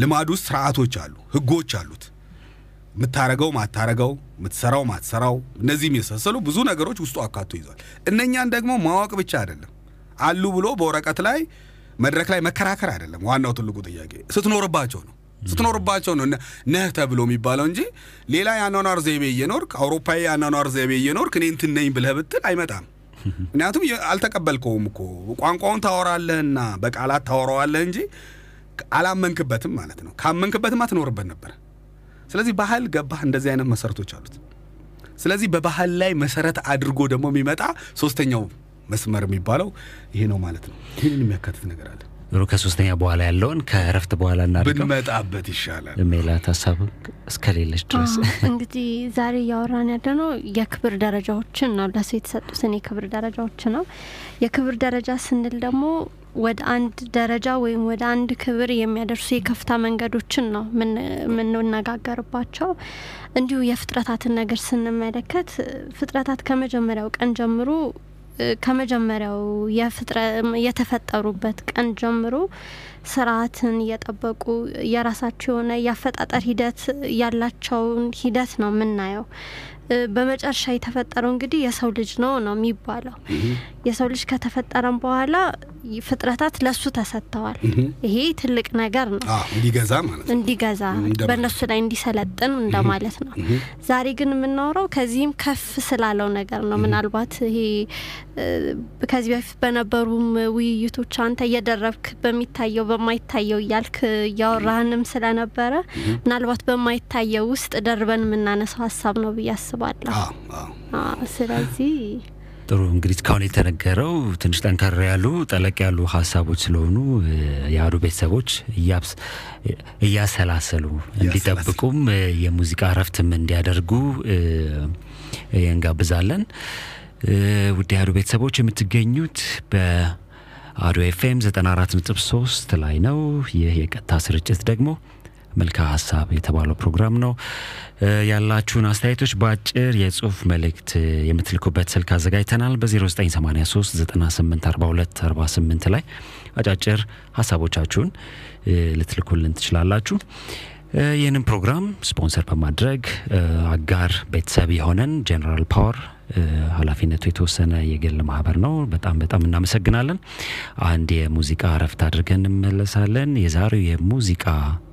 ልማድ ውስጥ ስርዓቶች አሉ፣ ህጎች አሉት። የምታረገው ማታረገው፣ የምትሰራው ማትሰራው፣ እነዚህ የመሳሰሉ ብዙ ነገሮች ውስጡ አካቶ ይዟል። እነኛን ደግሞ ማወቅ ብቻ አይደለም አሉ ብሎ በወረቀት ላይ መድረክ ላይ መከራከር አይደለም። ዋናው ትልቁ ጥያቄ ስትኖርባቸው ነው ስትኖርባቸው ነው ነህ ተብሎ የሚባለው እንጂ ሌላ የአኗኗር ዘይቤ እየኖርክ አውሮፓዊ የአኗኗር ዘይቤ እየኖርክ እኔ እንትን ብለህ ብትል አይመጣም። ምክንያቱም አልተቀበልከውም እኮ ቋንቋውን ታወራለህና በቃላት ታወራዋለህ እንጂ አላመንክበትም ማለት ነው። ካመንክበትም አትኖርበት ነበር። ስለዚህ ባህል ገባህ እንደዚህ አይነት መሰረቶች አሉት። ስለዚህ በባህል ላይ መሰረት አድርጎ ደግሞ የሚመጣ ሶስተኛው መስመር የሚባለው ይሄ ነው ማለት ነው። ይህንን የሚያካትት ነገር አለ።
ሮ ከሶስተኛ በኋላ ያለውን ከእረፍት በኋላ እናድርገው
ብንመጣበት ይሻላል።
ሜላት ሀሳብ እስከሌለች ድረስ
እንግዲህ ዛሬ እያወራን ያለ ነው የክብር ደረጃዎችን ነው። ለሰው የተሰጡትን የክብር ደረጃዎች ነው። የክብር ደረጃ ስንል ደግሞ ወደ አንድ ደረጃ ወይም ወደ አንድ ክብር የሚያደርሱ የከፍታ መንገዶችን ነው የምንነጋገርባቸው። እንዲሁ የፍጥረታትን ነገር ስንመለከት ፍጥረታት ከመጀመሪያው ቀን ጀምሮ ከመጀመሪያው የተፈጠሩበት ቀን ጀምሮ ስርዓትን እየጠበቁ የራሳቸው የሆነ የአፈጣጠር ሂደት ያላቸውን ሂደት ነው የምናየው። በመጨረሻ የተፈጠረው እንግዲህ የሰው ልጅ ነው ነው የሚባለው። የሰው ልጅ ከተፈጠረም በኋላ ፍጥረታት ለሱ ተሰጥተዋል። ይሄ ትልቅ ነገር ነው።
እንዲገዛ ማለት ነው።
እንዲገዛ በእነሱ ላይ እንዲሰለጥን እንደማለት ነው። ዛሬ ግን የምናወራው ከዚህም ከፍ ስላለው ነገር ነው። ምናልባት ይሄ ከዚህ በፊት በነበሩም ውይይቶች አንተ እየደረብክ በሚታየው በማይታየው እያልክ እያወራህንም ስለነበረ ምናልባት በማይታየው ውስጥ ደርበን የምናነሳው ሀሳብ ነው ብዬ አስባለሁ። ስለዚህ
ጥሩ እንግዲህ እስካሁን የተነገረው ትንሽ ጠንከር ያሉ ጠለቅ ያሉ ሀሳቦች ስለሆኑ የአዱ ቤተሰቦች እያሰላሰሉ እንዲጠብቁም የሙዚቃ እረፍትም እንዲያደርጉ እንጋብዛለን። ውድ የአዱ ቤተሰቦች የምትገኙት በአዱ ኤፍኤም 94.3 ላይ ነው። ይህ የቀጥታ ስርጭት ደግሞ መልካ ሀሳብ የተባለው ፕሮግራም ነው። ያላችሁን አስተያየቶች በአጭር የጽሁፍ መልእክት የምትልኩበት ስልክ አዘጋጅተናል። በ0983 9842 48 ላይ አጫጭር ሀሳቦቻችሁን ልትልኩልን ትችላላችሁ። ይህንን ፕሮግራም ስፖንሰር በማድረግ አጋር ቤተሰብ የሆነን ጄኔራል ፓወር ኃላፊነቱ የተወሰነ የግል ማህበር ነው። በጣም በጣም እናመሰግናለን። አንድ የሙዚቃ እረፍት አድርገን እንመለሳለን። የዛሬው የሙዚቃ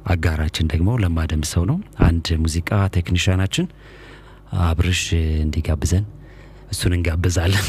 አጋራችን ደግሞ ለማደም ሰው ነው። አንድ ሙዚቃ ቴክኒሽያናችን አብርሽ እንዲጋብዘን እሱን እንጋብዛለን።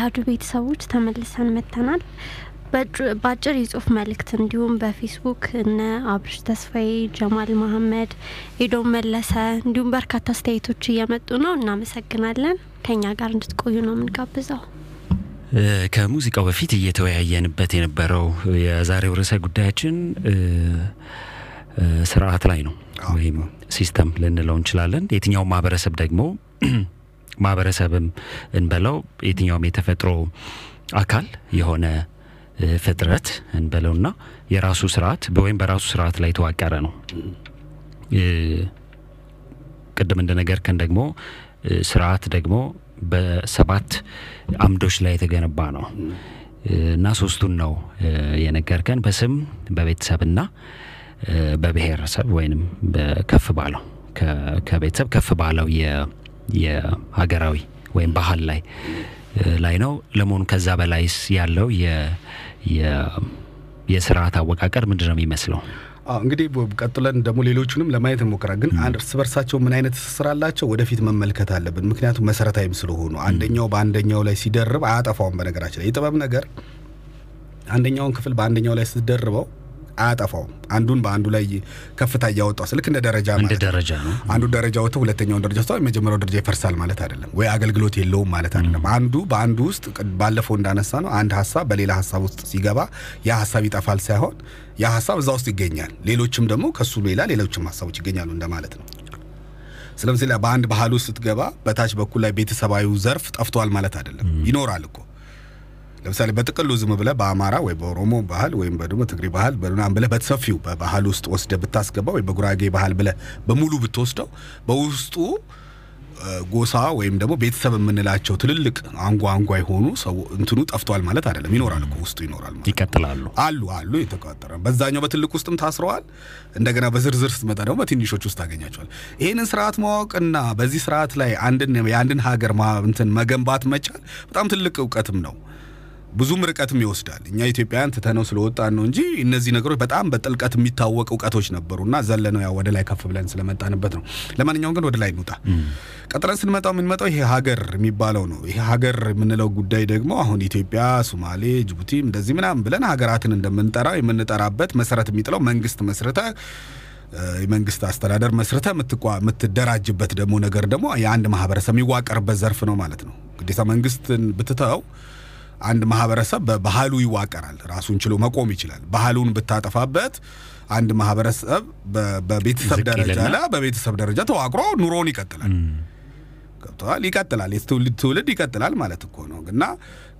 ውድ ቤተሰቦች ተመልሰን መጥተናል። በአጭር የጽሁፍ መልእክት እንዲሁም በፌስቡክ እነ አብርሽ ተስፋዬ፣ ጀማል መሀመድ፣ ኤዶም መለሰ እንዲሁም በርካታ አስተያየቶች እየመጡ ነው። እናመሰግናለን። ከኛ ጋር እንድትቆዩ ነው የምንጋብዘው።
ከሙዚቃው በፊት እየተወያየንበት የነበረው የዛሬው ርዕሰ ጉዳያችን ስርዓት ላይ ነው ወይም system ልንለው እንችላለን። የትኛውም ማህበረሰብ ደግሞ [clears throat] ማህበረሰብም እንበለው የትኛውም የተፈጥሮ አካል የሆነ ፍጥረት እንበለውና የራሱ ስርዓት ወይም በራሱ ስርዓት ላይ የተዋቀረ ነው። ቅድም እንደነገርከን ደግሞ ስርዓት ደግሞ በሰባት አምዶች ላይ የተገነባ ነው እና ሶስቱን ነው የነገርከን በስም በቤተሰብና በብሔረሰብ ወይንም በከፍ ባለው ከቤተሰብ ከፍ ባለው የሀገራዊ ወይም ባህል ላይ ላይ ነው። ለመሆኑ ከዛ በላይስ ያለው የስርዓት አወቃቀር ምንድን ነው የሚመስለው?
እንግዲህ ቀጥለን ደግሞ ሌሎቹንም ለማየት እንሞክራል። ግን እርስ በርሳቸው ምን አይነት ትስስር አላቸው ወደፊት መመልከት አለብን። ምክንያቱም መሰረታዊም ስለሆኑ አንደኛው በአንደኛው ላይ ሲደርብ አያጠፋውም። በነገራችን ላይ የጥበብ ነገር አንደኛውን ክፍል በአንደኛው ላይ ስትደርበው አያጠፋውም። አንዱን በአንዱ ላይ ከፍታ እያወጣው ስልክ እንደ ደረጃ
እንደ
ማለት ነው።
ደረጃ ነው። አንዱ
ደረጃ ወጥቶ ሁለተኛውን ደረጃ ስታ የመጀመሪያው ደረጃ ይፈርሳል ማለት አይደለም፣ ወይ አገልግሎት የለውም ማለት አይደለም። አንዱ በአንዱ ውስጥ ባለፈው እንዳነሳ ነው አንድ ሀሳብ በሌላ ሀሳብ ውስጥ ሲገባ ያ ሀሳብ ይጠፋል ሳይሆን ያ ሀሳብ እዛ ውስጥ ይገኛል። ሌሎችም ደግሞ ከሱ ሌላ ሌሎችም ሀሳቦች ይገኛሉ እንደማለት ነው። ላይ በአንድ ባህል ውስጥ ስትገባ በታች በኩል ላይ ቤተሰባዊ ዘርፍ ጠፍቷል ማለት አይደለም፣ ይኖራል እኮ ለምሳሌ በጥቅሉ ዝም ብለህ በአማራ ወይ በኦሮሞ ባህል ወይም በደግሞ ትግሬ ባህል በምናምን ብለህ በሰፊው በባህል ውስጥ ወስደህ ብታስገባ ወይ በጉራጌ ባህል ብለህ በሙሉ ብትወስደው በውስጡ ጎሳ ወይም ደግሞ ቤተሰብ የምንላቸው ትልልቅ አንጓ አንጓ የሆኑ ሰው እንትኑ ጠፍቷል ማለት አይደለም። ይኖራል እኮ ውስጡ ይኖራል ማለት
ይቀጥላሉ።
አሉ አሉ የተቋጠረ በዛኛው በትልቅ ውስጥም ታስረዋል። እንደገና በዝርዝር ስትመጣ ደግሞ በትንሾች ውስጥ ታገኛቸዋል። ይህንን ስርዓት ማወቅና በዚህ ስርዓት ላይ አንድን የአንድን ሀገር እንትን መገንባት መቻል በጣም ትልቅ እውቀትም ነው። ብዙም ርቀትም ይወስዳል። እኛ ኢትዮጵያውያን ትተነው ስለወጣን ነው እንጂ እነዚህ ነገሮች በጣም በጥልቀት የሚታወቅ እውቀቶች ነበሩና ዘለነው ያው ወደ ላይ ከፍ ብለን ስለመጣንበት ነው። ለማንኛውም ግን ወደ ላይ እንውጣ። ቀጥለን ስንመጣው የምንመጣው ይሄ ሀገር የሚባለው ነው። ይሄ ሀገር የምንለው ጉዳይ ደግሞ አሁን ኢትዮጵያ፣ ሶማሌ፣ ጅቡቲ እንደዚህ ምናምን ብለን ሀገራትን እንደምንጠራ የምንጠራበት መሰረት የሚጥለው መንግስት መስርተ የመንግስት አስተዳደር መስርተ የምትቋ- የምትደራጅበት ደግሞ ነገር ደግሞ የአንድ ማህበረሰብ የሚዋቀርበት ዘርፍ ነው ማለት ነው። ግዴታ መንግስትን ብትተው አንድ ማህበረሰብ በባህሉ ይዋቀራል። ራሱን ችሎ መቆም ይችላል። ባህሉን ብታጠፋበት አንድ ማህበረሰብ በቤተሰብ ደረጃ ላይ በቤተሰብ ደረጃ ተዋቅሮ ኑሮውን ይቀጥላል። ገብተዋል። ይቀጥላል። የትውልድ ትውልድ ይቀጥላል ማለት እኮ ነው። እና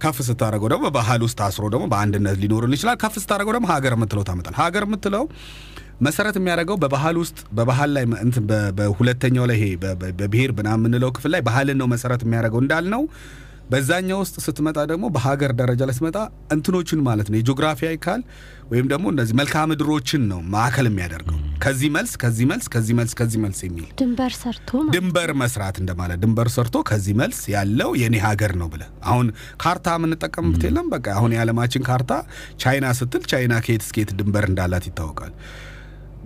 ከፍ ስታደረገው ደግሞ በባህል ውስጥ ታስሮ ደግሞ በአንድነት ሊኖርን ይችላል። ከፍ ስታደረገው ደግሞ ሀገር የምትለው ታመጣል። ሀገር የምትለው መሰረት የሚያደርገው በባህል ውስጥ በባህል ላይ እንትን በሁለተኛው ላይ ይሄ በብሔር ምናምን የምንለው ክፍል ላይ ባህልን ነው መሰረት የሚያደርገው እንዳልነው በዛኛው ውስጥ ስትመጣ ደግሞ በሀገር ደረጃ ላይ ስትመጣ እንትኖችን ማለት ነው የጂኦግራፊያዊ ካል ወይም ደግሞ እነዚህ መልክዓ ምድሮችን ነው ማዕከል የሚያደርገው ከዚህ መልስ ከዚህ መልስ ከዚህ መልስ ከዚህ መልስ የሚል
ድንበር ሰርቶ
ድንበር መስራት እንደማለት ድንበር ሰርቶ ከዚህ መልስ ያለው የኔ ሀገር ነው ብለ አሁን ካርታ የምንጠቀምበት የለም። በቃ አሁን የዓለማችን ካርታ ቻይና ስትል ቻይና ከየት እስከ የት ድንበር እንዳላት ይታወቃል።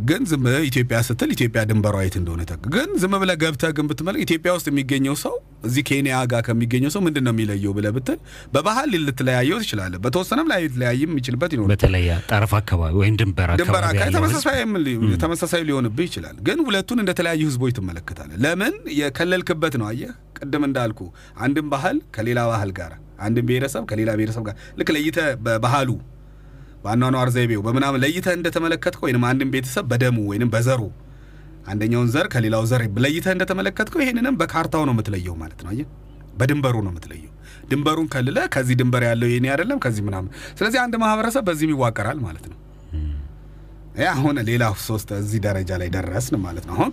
ግን ዝም ኢትዮጵያ ስትል ኢትዮጵያ ድንበሯ የት እንደሆነ ግን ዝም ብለህ ገብተህ ግን ብትመለክ ኢትዮጵያ ውስጥ የሚገኘው ሰው እዚህ ኬንያ ጋር ከሚገኘው ሰው ምንድን ነው የሚለየው ብለህ ብትል በባህል ልትለያየው ትችላለህ። በተወሰነም ላይ ልትለያይም የሚችልበት ይኖራል።
በተለይ ጠረፍ አካባቢ ወይም ድንበር
ድንበር
አካባቢ
ተመሳሳይ ሊሆንብህ ይችላል። ግን ሁለቱን እንደ ተለያዩ ህዝቦች ትመለከታለህ። ለምን የከለልክበት ነው። አየህ ቅድም እንዳልኩ አንድን ባህል ከሌላ ባህል ጋር አንድን ብሔረሰብ ከሌላ ብሔረሰብ ጋር ልክ ለይተህ በባህሉ በአኗኗር ዘይቤው በምናምን ለይተህ እንደተመለከትከው ወይም አንድን ቤተሰብ በደሙ ወይም በዘሩ አንደኛውን ዘር ከሌላው ዘር ለይተህ እንደተመለከትከው ይሄንንም በካርታው ነው የምትለየው ማለት ነው። አየህ በድንበሩ ነው የምትለየው። ድንበሩን ከልለ ከዚህ ድንበር ያለው የኔ አይደለም ከዚህ ምናምን። ስለዚህ አንድ ማህበረሰብ በዚህም ይዋቀራል ማለት ነው። አሁን ሌላ ሶስት እዚህ ደረጃ ላይ ደረስን ማለት ነው። አሁን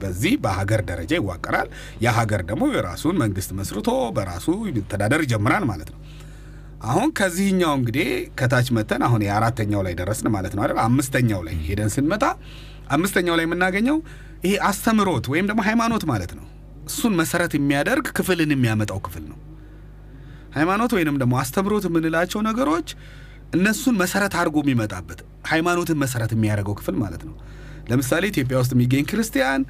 በዚህ በሀገር ደረጃ ይዋቀራል። ያ ሀገር ደግሞ የራሱን መንግስት መስርቶ በራሱ ተዳደር ይጀምራል ማለት ነው። አሁን ከዚህኛው እንግዲህ ከታች መተን አሁን የአራተኛው ላይ ደረስን ማለት ነው አይደል? አምስተኛው ላይ ሄደን ስንመጣ አምስተኛው ላይ የምናገኘው ይሄ አስተምሮት ወይም ደግሞ ሃይማኖት ማለት ነው። እሱን መሰረት የሚያደርግ ክፍልን የሚያመጣው ክፍል ነው። ሃይማኖት ወይንም ደግሞ አስተምሮት የምንላቸው ነገሮች እነሱን መሰረት አድርጎ የሚመጣበት ሃይማኖትን መሰረት የሚያደርገው ክፍል ማለት ነው። ለምሳሌ ኢትዮጵያ ውስጥ የሚገኝ ክርስቲያን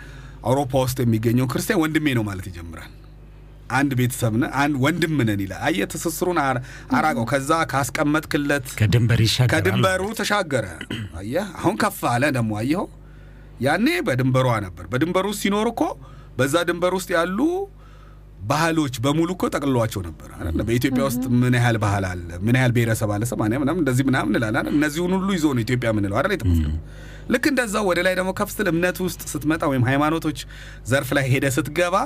አውሮፓ ውስጥ የሚገኘው ክርስቲያን ወንድሜ ነው ማለት ይጀምራል። አንድ ቤተሰብ ነን፣ አንድ ወንድም ነን ይላል። አየህ ትስስሩን አራቀው። ከዛ ካስቀመጥክለት ከድንበሩ ተሻገረ። አየህ አሁን ከፍ አለ ደግሞ አየኸው። ያኔ በድንበሯ ነበር። በድንበሩ ውስጥ ሲኖር እኮ በዛ ድንበር ውስጥ ያሉ ባህሎች በሙሉ እኮ ጠቅልሏቸው ነበር? በኢትዮጵያ ውስጥ ምን ያህል ባህል አለ፣ ምን ያህል ብሔረሰብ አለ፣ ሰማንያ ምናምን እንደዚህ ምናምን እንላለን? እነዚሁን ሁሉ ይዞ ነው ኢትዮጵያ የምንለው አይደል? የተፈጠረው ልክ እንደዛው ወደ ላይ ደግሞ ከፍ ስትል እምነት ውስጥ ስትመጣ ወይም ሃይማኖቶች ዘርፍ ላይ ሄደ ስትገባ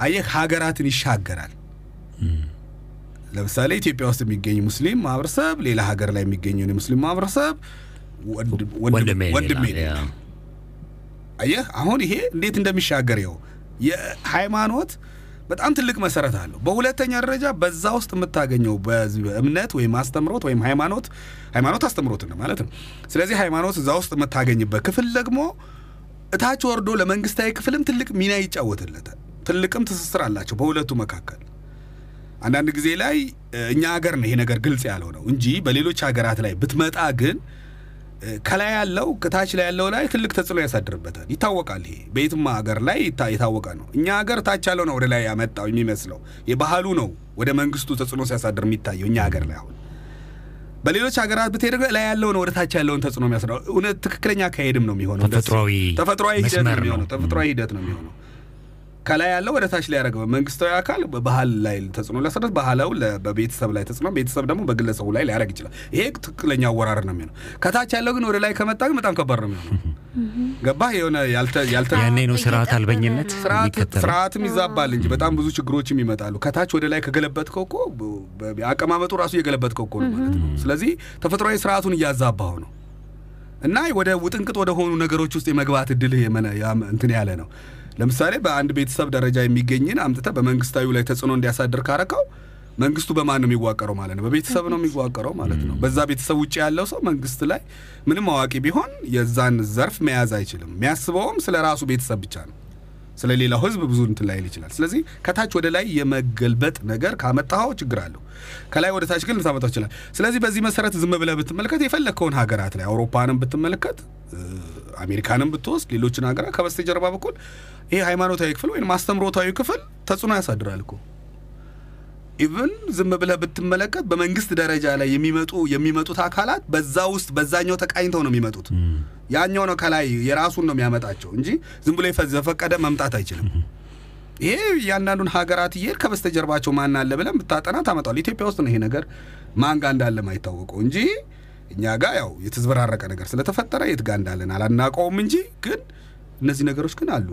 አየህ ሀገራትን ይሻገራል። ለምሳሌ ኢትዮጵያ ውስጥ የሚገኝ ሙስሊም ማህበረሰብ ሌላ ሀገር ላይ የሚገኘውን የሙስሊም ማህበረሰብ
ወንድሜ
ወንድሜ
ይላል። ያ።
ይላል። አየህ አሁን ይሄ እንዴት እንደሚሻገር ይኸው የሃይማኖት በጣም ትልቅ መሰረት አለው። በሁለተኛ ደረጃ በዛ ውስጥ የምታገኘው እምነት ወይም አስተምሮት ወይም ሃይማኖት ሃይማኖት አስተምሮት ነው ማለት ነው። ስለዚህ ሃይማኖት እዛ ውስጥ የምታገኝበት ክፍል ደግሞ እታች ወርዶ ለመንግስታዊ ክፍልም ትልቅ ሚና ይጫወትለታል። ትልቅም ትስስር አላቸው በሁለቱ መካከል። አንዳንድ ጊዜ ላይ እኛ ሀገር ነው ይሄ ነገር ግልጽ ያለው ነው እንጂ በሌሎች ሀገራት ላይ ብትመጣ ግን ከላይ ያለው ከታች ላይ ያለው ላይ ትልቅ ተጽዕኖ ያሳድርበታል። ይታወቃል። ይሄ በየትም ሀገር ላይ የታወቀ ነው። እኛ ሀገር ታች ያለው ነው ወደ ላይ ያመጣው የሚመስለው የባህሉ ነው ወደ መንግስቱ ተጽዕኖ ሲያሳድር የሚታየው እኛ ሀገር ላይ አሁን በሌሎች ሀገራት ብትሄድ ላይ ያለው ነው ወደ ታች ያለውን ተጽዕኖ የሚያስረው እውነት ትክክለኛ አካሄድም ነው የሚሆነው።
ተፈጥሯዊ
ሂደት ነው የሚሆነው። ከላይ ያለው ወደ ታች ላይ ያደረገው መንግስታዊ አካል በባህል ላይ ተጽዕኖ ሊያሳድር፣ ባህላው በቤተሰብ ላይ ተጽዕኖ፣ ቤተሰብ ደግሞ በግለሰቡ ላይ ሊያደርግ ይችላል። ይሄ ትክክለኛ አወራር ነው የሚሆነው። ከታች ያለው ግን ወደ ላይ ከመጣ ግን በጣም ከባድ ነው የሚሆነው። ገባህ? የሆነ ያልተ ያልተ
ያኔ ነው ስርዓት አልበኝነት
ስርዓትም ይዛባል እንጂ በጣም ብዙ ችግሮችም ይመጣሉ። ከታች ወደ ላይ ከገለበጥከው እኮ አቀማመጡ ራሱ እየገለበጥከው እኮ ነው ማለት ነው። ስለዚህ ተፈጥሯዊ ስርዓቱን እያዛባው ነው እና ወደ ውጥንቅጥ ወደ ሆኑ ነገሮች ውስጥ የመግባት እድልህ እንትን ያለ ነው። ለምሳሌ በአንድ ቤተሰብ ደረጃ የሚገኝን አምጥተህ በመንግስታዊ ላይ ተጽዕኖ እንዲያሳድር ካረከው መንግስቱ በማን ነው የሚዋቀረው ማለት ነው? በቤተሰብ ነው የሚዋቀረው ማለት ነው። በዛ ቤተሰብ ውጭ ያለው ሰው መንግስት ላይ ምንም አዋቂ ቢሆን የዛን ዘርፍ መያዝ አይችልም። የሚያስበውም ስለ ራሱ ቤተሰብ ብቻ ነው። ስለ ሌላው ህዝብ ብዙ እንትን ላይል ይችላል። ስለዚህ ከታች ወደ ላይ የመገልበጥ ነገር ካመጣኸው ችግር አለው። ከላይ ወደ ታች ግን ልታመጣው ይችላል። ስለዚህ በዚህ መሰረት ዝም ብለህ ብትመለከት የፈለግከውን ሀገራት ላይ አውሮፓንም ብትመለከት አሜሪካንም ብትወስድ ሌሎችን ሀገራት ከበስተጀርባ በኩል ይሄ ሃይማኖታዊ ክፍል ወይም አስተምሮታዊ ክፍል ተጽዕኖ ያሳድራል እኮ even ዝም ብለህ ብትመለከት በመንግስት ደረጃ ላይ የሚመጡ የሚመጡት አካላት በዛ ውስጥ በዛኛው ተቃኝተው ነው የሚመጡት። ያኛው ነው ከላይ የራሱን ነው የሚያመጣቸው እንጂ ዝም ብሎ ዘፈቀደ መምጣት አይችልም። ይሄ እያንዳንዱን ሀገራት እየሄድ ከበስተጀርባቸው ማን አለ ብለን ብታጠና ታመጣል። ኢትዮጵያ ውስጥ ነው ይሄ ነገር ማን ጋ እንዳለ ማይታወቀው እንጂ እኛ ጋር ያው የተዝበራረቀ ነገር ስለተፈጠረ የት ጋ እንዳለን አላናቀውም እንጂ ግን እነዚህ ነገሮች ግን አሉ።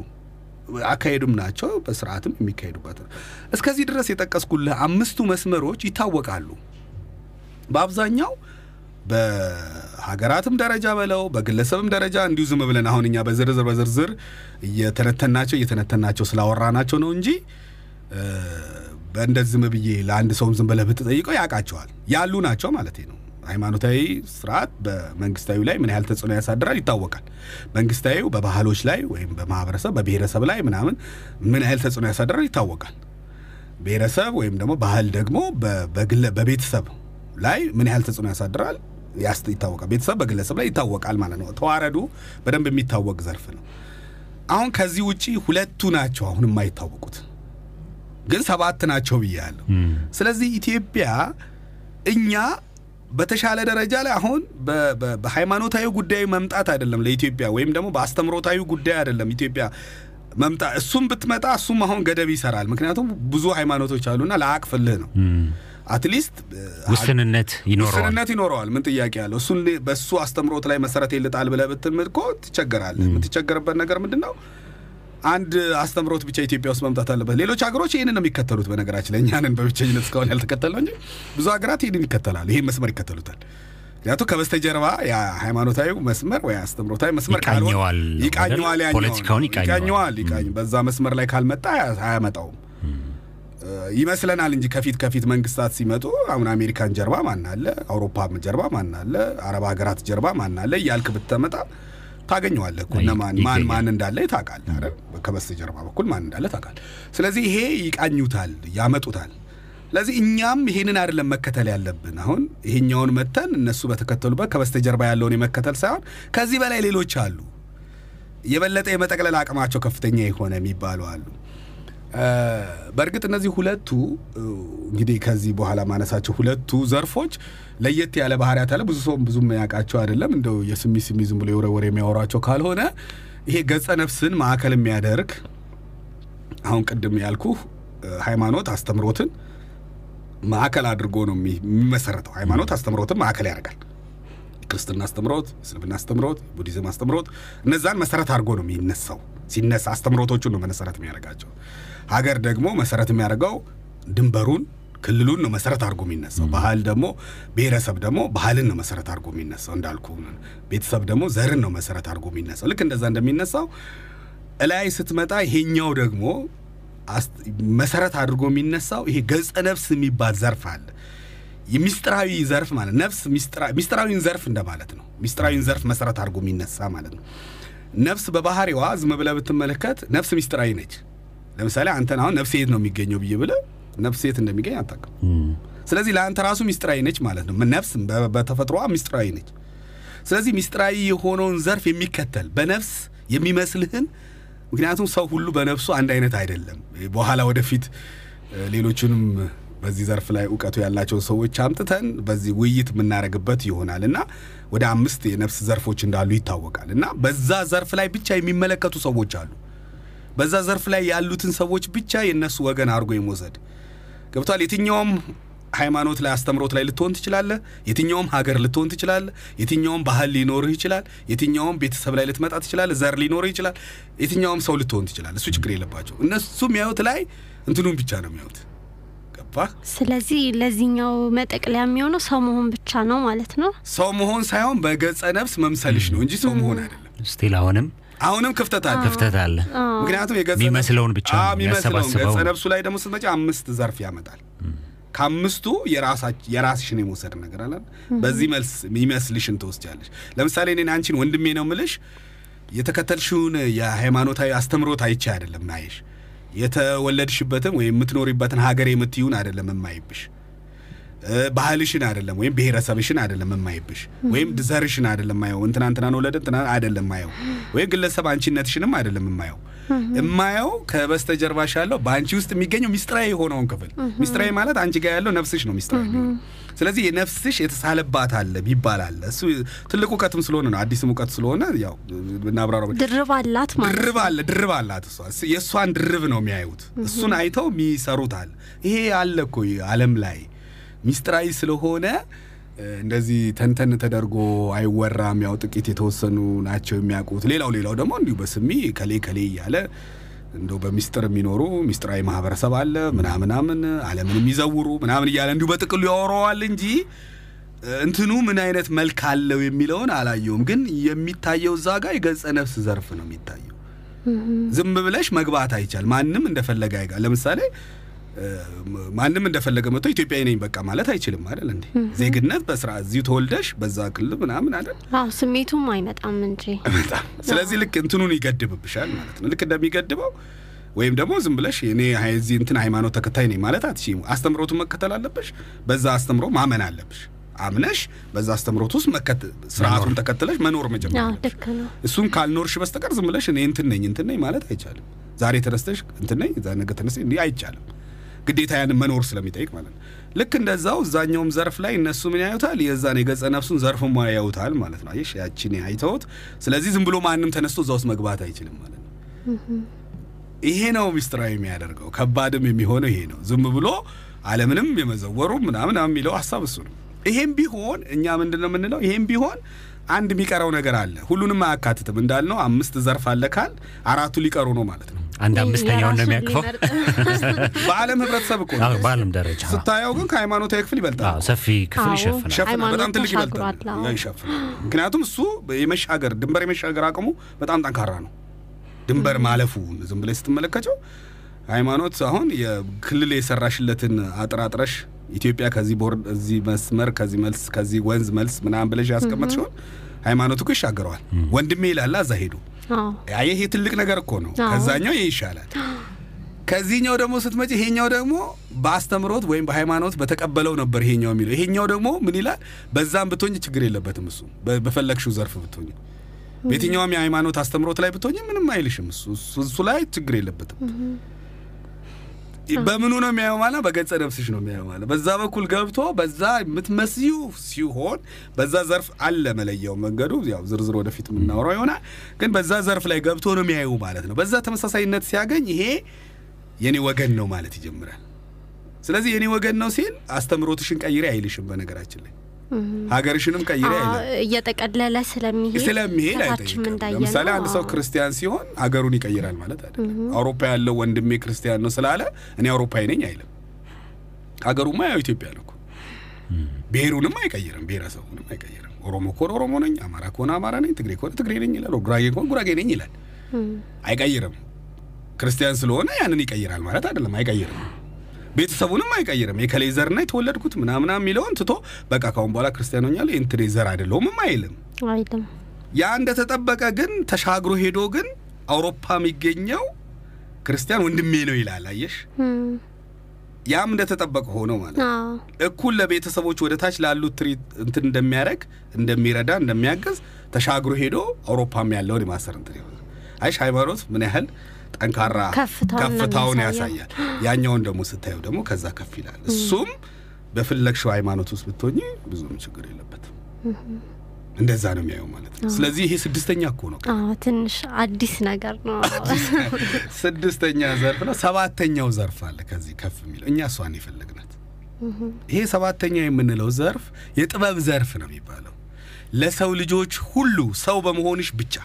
አካሄዱም ናቸው በስርዓትም የሚካሄዱበት ነው። እስከዚህ ድረስ የጠቀስኩልህ አምስቱ መስመሮች ይታወቃሉ። በአብዛኛው በሀገራትም ደረጃ በለው በግለሰብም ደረጃ እንዲሁ ዝም ብለን አሁን እኛ በዝርዝር በዝርዝር እየተነተናቸው እየተነተናቸው ስላወራናቸው ነው እንጂ እ፣ በእንደዚህ ዝም ብዬ ለአንድ ሰውም ዝም ብለህ ብትጠይቀው ያውቃቸዋል ያሉ ናቸው ማለት ነው። ሃይማኖታዊ ስርዓት በመንግስታዊ ላይ ምን ያህል ተጽዕኖ ያሳድራል ይታወቃል። መንግስታዊው በባህሎች ላይ ወይም በማህበረሰብ በብሔረሰብ ላይ ምናምን ምን ያህል ተጽዕኖ ያሳድራል ይታወቃል። ብሔረሰብ ወይም ደግሞ ባህል ደግሞ በቤተሰብ ላይ ምን ያህል ተጽዕኖ ያሳድራል ይታወቃል። ቤተሰብ በግለሰብ ላይ ይታወቃል ማለት ነው። ተዋረዱ በደንብ የሚታወቅ ዘርፍ ነው። አሁን ከዚህ ውጪ ሁለቱ ናቸው አሁን የማይታወቁት ግን ሰባት ናቸው ብያለሁ። ስለዚህ ኢትዮጵያ እኛ በተሻለ ደረጃ ላይ አሁን በሃይማኖታዊ ጉዳይ መምጣት አይደለም ለኢትዮጵያ ወይም ደግሞ በአስተምሮታዊ ጉዳይ አይደለም ኢትዮጵያ መምጣ እሱም ብትመጣ እሱም አሁን ገደብ ይሰራል። ምክንያቱም ብዙ ሃይማኖቶች አሉና ለአቅፍልህ ነው አትሊስት
ውስንነት ይኖረዋል።
ውስንነት ይኖረዋል። ምን ጥያቄ ያለው እሱን በእሱ አስተምሮት ላይ መሰረት ይልጣል ብለህ ብትምል እኮ ትቸገራለህ። የምትቸገርበት ነገር ምንድን ነው? አንድ አስተምሮት ብቻ ኢትዮጵያ ውስጥ መምጣት አለበት። ሌሎች ሀገሮች ይህንን ነው የሚከተሉት። በነገራችን ላይ እኛንን በብቸኝነት እስካሁን ያልተከተልነው እንጂ ብዙ ሀገራት ይህንን ይከተላሉ። ይህን መስመር ይከተሉታል። ምክንያቱም ከበስተጀርባ የሃይማኖታዊ መስመር ወይ አስተምሮታዊ መስመር
ይቃኘዋል ፖለቲካውን ይቃኘዋል።
በዛ መስመር ላይ ካልመጣ አያ- አያመጣውም ይመስለናል እንጂ ከፊት ከፊት መንግስታት ሲመጡ አሁን አሜሪካን ጀርባ ማን አለ፣ አውሮፓ ጀርባ ማን አለ፣ አረብ ሀገራት ጀርባ ማን አለ እያልክ ብትመጣ ታገኘዋለህ እኮ ማን ማን እንዳለ ታውቃለህ አይደል? ከበስተጀርባ በኩል ማን እንዳለ ታውቃለህ። ስለዚህ ይሄ ይቃኙታል፣ ያመጡታል። ስለዚህ እኛም ይሄንን አይደለም መከተል ያለብን። አሁን ይሄኛውን መተን እነሱ በተከተሉበት ከበስተጀርባ ያለውን የመከተል ሳይሆን ከዚህ በላይ ሌሎች አሉ፣ የበለጠ የመጠቅለል አቅማቸው ከፍተኛ የሆነ የሚባሉ አሉ። በእርግጥ እነዚህ ሁለቱ እንግዲህ ከዚህ በኋላ ማነሳቸው ሁለቱ ዘርፎች ለየት ያለ ባህሪያት አለ። ብዙ ሰው ብዙም ያውቃቸው አይደለም። እንደው የስሚ ስሚ ዝም ብሎ የወረ ወሬ የሚያወሯቸው ካልሆነ ይሄ ገጸ ነፍስን ማዕከል የሚያደርግ አሁን ቅድም ያልኩህ ሃይማኖት አስተምሮትን ማዕከል አድርጎ ነው የሚመሰረተው። ሃይማኖት አስተምሮትን ማዕከል ያደርጋል። ክርስትና አስተምሮት፣ እስልምና አስተምሮት፣ ቡዲዝም አስተምሮት እነዛን መሰረት አድርጎ ነው የሚነሳው። ሲነሳ አስተምሮቶቹን ነው መሰረት የሚያደርጋቸው። ሀገር ደግሞ መሰረት የሚያደርገው ድንበሩን ክልሉን ነው መሰረት አድርጎ የሚነሳው። ባህል ደግሞ ብሔረሰብ ደግሞ ባህልን ነው መሰረት አድርጎ የሚነሳው። እንዳልኩ ቤተሰብ ደግሞ ዘርን ነው መሰረት አድርጎ የሚነሳው። ልክ እንደዛ እንደሚነሳው እላይ ስትመጣ ይሄኛው ደግሞ መሰረት አድርጎ የሚነሳው ይሄ ገጸ ነፍስ የሚባል ዘርፍ አለ። የሚስጥራዊ ዘርፍ ማለት ነፍስ ሚስጥራዊን ዘርፍ እንደማለት ነው። ሚስጥራዊን ዘርፍ መሰረት አድርጎ የሚነሳ ማለት ነው። ነፍስ በባህሪዋ ዝም ብለህ ብትመለከት ነፍስ ሚስጥራዊ ነች። ለምሳሌ አንተን አሁን ነፍስ የት ነው የሚገኘው ብዬ ብለህ ነፍስ የት እንደሚገኝ አታውቅም። ስለዚህ ለአንተ ራሱ ሚስጥራዊ ነች ማለት ነው። ነፍስ በተፈጥሮዋ ሚስጥራዊ ነች። ስለዚህ ሚስጥራዊ የሆነውን ዘርፍ የሚከተል በነፍስ የሚመስልህን ምክንያቱም ሰው ሁሉ በነፍሱ አንድ አይነት አይደለም። በኋላ ወደፊት ሌሎችንም በዚህ ዘርፍ ላይ እውቀቱ ያላቸውን ሰዎች አምጥተን በዚህ ውይይት የምናደርግበት ይሆናል እና ወደ አምስት የነፍስ ዘርፎች እንዳሉ ይታወቃል እና በዛ ዘርፍ ላይ ብቻ የሚመለከቱ ሰዎች አሉ። በዛ ዘርፍ ላይ ያሉትን ሰዎች ብቻ የእነሱ ወገን አድርጎ የመውሰድ ገብቷል። የትኛውም ሃይማኖት ላይ አስተምሮት ላይ ልትሆን ትችላለህ። የትኛውም ሀገር ልትሆን ትችላለህ። የትኛውም ባህል ሊኖርህ ይችላል። የትኛውም ቤተሰብ ላይ ልትመጣ ትችላለህ። ዘር ሊኖርህ ይችላል። የትኛውም ሰው ልትሆን ትችላለህ። እሱ ችግር የለባቸው። እነሱ የሚያዩት ላይ እንትኑን ብቻ ነው የሚያዩት። ገባህ?
ስለዚህ ለዚህኛው መጠቅለያ የሚሆነው ሰው መሆን ብቻ ነው ማለት ነው።
ሰው መሆን ሳይሆን በገጸ ነፍስ መምሰልሽ ነው እንጂ ሰው መሆን አይደለም።
still አሁንም
አሁንም ክፍተት አለ።
ክፍተት አለ።
ምክንያቱም የገጸ
የሚመስለውን ብቻ
የሚመስለውን
የሚያሰባስበው
ገጸ ነፍሱ ላይ ደግሞ ስትመጪ አምስት ዘርፍ ያመጣል። ከአምስቱ የራስሽን የመውሰድ ነገር አለ። በዚህ መልክ የሚመስልሽን ትወስጃለሽ። ለምሳሌ እኔን አንቺን ወንድሜ ነው ምልሽ የተከተልሽውን የሃይማኖታዊ አስተምሮት አይቼ አይደለም ማየሽ የተወለድሽበትን ወይም የምትኖሪበትን ሀገር የምትዩን አይደለም የማይብሽ ባህልሽን አይደለም ወይም ብሔረሰብሽን አይደለም የማይብሽ ወይም ዘርሽን አይደለም ማየው እንትና እንትናን ወለደ እንትና አይደለም ማየው ወይም ግለሰብ አንቺነትሽንም አይደለም የማየው። የማየው ከበስተጀርባሽ ያለው በአንቺ ውስጥ የሚገኘው ሚስጥራዊ የሆነውን ክፍል። ሚስጥራዊ ማለት አንቺ ጋር ያለው ነፍስሽ ነው ሚስጥራዊ ስለዚህ የነፍስሽ የተሳለባት አለ አለ። እሱ ትልቅ እውቀትም ስለሆነ ነው አዲስም እውቀት ስለሆነ ያው ብናብራራው
ድርብ አላት ማለት
ድርብ አለ ድርብ አላት እሷ። የእሷን ድርብ ነው የሚያዩት። እሱን አይተው የሚሰሩታል ይሄ አለ እኮ ዓለም ላይ ሚስጥራዊ ስለሆነ እንደዚህ ተንተን ተደርጎ አይወራም። ያው ጥቂት የተወሰኑ ናቸው የሚያውቁት። ሌላው ሌላው ደግሞ እንዲሁ በስሚ ከሌ ከሌ እያለ እንደው በሚስጥር የሚኖሩ ሚስጥራዊ ማህበረሰብ አለ ምናምናምን ዓለምን የሚዘውሩ ምናምን እያለ እንዲሁ በጥቅሉ ያወራዋል እንጂ እንትኑ ምን አይነት መልክ አለው የሚለውን አላየውም። ግን የሚታየው እዛ ጋር የገጸ ነፍስ ዘርፍ ነው የሚታየው። ዝም ብለሽ መግባት አይቻል። ማንም እንደፈለገ አይጋ ለምሳሌ ማንም እንደፈለገ መጥቶ ኢትዮጵያዊ ነኝ በቃ ማለት አይችልም አይደል እንዴ? ዜግነት በስራ እዚሁ ተወልደሽ በዛ ክልል ምናምን አይደል?
አዎ፣ ስሜቱም አይመጣም እንጂ
በጣም ስለዚህ ልክ እንትኑን ይገድብብሻል ማለት ነው። ልክ እንደሚገድበው ወይም ደግሞ ዝም ብለሽ እኔ እዚህ እንትን ሃይማኖት ተከታይ ነኝ ማለት አትችይም። አስተምሮቱን መከተል አለብሽ። በዛ አስተምሮ ማመን አለብሽ። አምነሽ በዛ አስተምሮት ውስጥ ስርዓቱን ተከትለሽ መኖር መጀመር እሱን ካልኖርሽ በስተቀር ዝም ብለሽ እኔ እንትን ነኝ እንትን ነኝ ማለት አይቻልም። ዛሬ ተነስተሽ እንትን ነኝ ዛ ነገ ተነስተሽ እንዲህ አይቻልም። ግዴታ ያንን መኖር ስለሚጠይቅ ማለት ነው። ልክ እንደዛው እዛኛውም ዘርፍ ላይ እነሱ ምን ያዩታል? የዛን የገጸ ነፍሱን ዘርፍ ያዩታል ማለት ነው። አየሽ ያቺን አይተውት። ስለዚህ ዝም ብሎ ማንም ተነስቶ እዛ ውስጥ መግባት አይችልም ማለት ነው። ይሄ ነው ሚስጥራዊ የሚያደርገው ከባድም የሚሆነው ይሄ ነው። ዝም ብሎ ዓለምንም የመዘወሩ ምናምን የሚለው ሀሳብ እሱ ነው። ይሄም ቢሆን እኛ ምንድን ነው የምንለው? ይሄም ቢሆን አንድ የሚቀረው ነገር አለ። ሁሉንም አያካትትም እንዳልነው አምስት ዘርፍ አለ ካል አራቱ ሊቀሩ ነው ማለት ነው።
አንድ አምስተኛውን ነው የሚያቅፈው። [laughs]
በዓለም ህብረተሰብ እኮ
በዓለም ደረጃ
ስታየው ግን ከሃይማኖታዊ ክፍል ይበልጣል።
አዎ፣ ሰፊ ክፍል ይሸፍናል።
በጣም ትልቅ ይበልጣል ይሸፍናል። ምክንያቱም እሱ የመሻገር ድንበር የመሻገር አቅሙ በጣም ጠንካራ ነው። ድንበር ማለፉ ዝም ብለሽ ስትመለከቸው ሃይማኖት አሁን የክልል የሰራሽለትን አጥራጥረሽ ኢትዮጵያ ከዚህ ቦርድ እዚህ መስመር ከዚህ መልስ ከዚህ ወንዝ መልስ ምናምን ብለሽ ያስቀመጥሽውን ሃይማኖት እኮ ይሻገረዋል። ወንድሜ ይላላ እዛ ሄዱ ይሄ ትልቅ ነገር እኮ ነው። ከዛኛው ይሄ ይሻላል። ከዚህኛው ደግሞ ስትመጪ ይሄኛው ደግሞ በአስተምሮት ወይም በሃይማኖት በተቀበለው ነበር ይሄኛው የሚለው። ይሄኛው ደግሞ ምን ይላል? በዛም ብትሆኝ ችግር የለበትም እሱ በፈለግሽው ዘርፍ ብትሆኝ፣ በየትኛውም የሃይማኖት አስተምሮት ላይ ብትሆኝ ምንም አይልሽም እሱ እሱ- እሱ ላይ ችግር የለበትም። በምኑ ነው የሚያየው ማለት በገጸ ነፍስሽ ነው የሚያየው ማለት በዛ በኩል ገብቶ በዛ የምትመስዩ ሲሆን በዛ ዘርፍ አለ መለያው መንገዱ ያው ዝርዝር ወደፊት የምናወራው ይሆናል። ግን በዛ ዘርፍ ላይ ገብቶ ነው የሚያዩ ማለት ነው። በዛ ተመሳሳይነት ሲያገኝ ይሄ የኔ ወገን ነው ማለት ይጀምራል። ስለዚህ የኔ ወገን ነው ሲል አስተምሮትሽን ቀይሬ አይልሽም። በነገራችን ላይ ሀገርሽንም ቀይሬ አይልም።
እየጠቀለለ ስለሚሄድ
ስለሚሄድ አይጠይቅም። ለምሳሌ አንድ ሰው ክርስቲያን ሲሆን አገሩን ይቀይራል ማለት አይደለም። አውሮፓ ያለው ወንድሜ ክርስቲያን ነው ስላለ እኔ አውሮፓዊ ነኝ አይልም። ሀገሩማ ያው ኢትዮጵያ ነው ብሔሩንም አይቀይርም፣ ብሔረሰቡንም አይቀይርም። ኦሮሞ ከሆነ ኦሮሞ ነኝ፣ አማራ ከሆነ አማራ ነኝ፣ ትግሬ ከሆነ ትግሬ ነኝ ይላል፣ ጉራጌ ከሆነ ጉራጌ ነኝ ይላል። አይቀይርም። ክርስቲያን ስለሆነ ያንን ይቀይራል ማለት አይደለም። አይቀይርም። ቤተሰቡንም አይቀይርም። የከሌ ዘር የተወለድኩት ምናምና የሚለውን ትቶ በቃ ካሁን በኋላ ክርስቲያን ሆኛለሁ የእንትኔ ዘር አይደለሁም አይልም።
አይልም።
ያ እንደተጠበቀ ግን ተሻግሮ ሄዶ ግን አውሮፓ የሚገኘው ክርስቲያን ወንድሜ ነው ይላል። አየሽ፣ ያም እንደተጠበቀ ሆኖ ማለት እኩል ለቤተሰቦች ወደ ታች ላሉት ትሪት እንትን እንደሚያደርግ እንደሚረዳ እንደሚያግዝ ተሻግሮ ሄዶ አውሮፓም ያለውን የማሰር እንትን ይሆናል። አይሽ ሃይማኖት ምን ያህል ጠንካራ
ከፍታውን
ያሳያል። ያኛውን ደግሞ ስታየው ደግሞ ከዛ ከፍ ይላል። እሱም በፈለግሽው ሃይማኖት ውስጥ ብትሆኝ ብዙም ችግር የለበትም። እንደዛ ነው የሚያየው ማለት ነው። ስለዚህ ይሄ ስድስተኛ እኮ ነው።
አዎ፣ ትንሽ አዲስ ነገር ነው።
ስድስተኛ ዘርፍ ነው። ሰባተኛው ዘርፍ አለ ከዚህ ከፍ የሚለው እኛ እሷን የፈለግናት። ይሄ ሰባተኛ የምንለው ዘርፍ የጥበብ ዘርፍ ነው የሚባለው። ለሰው ልጆች ሁሉ ሰው በመሆንሽ ብቻ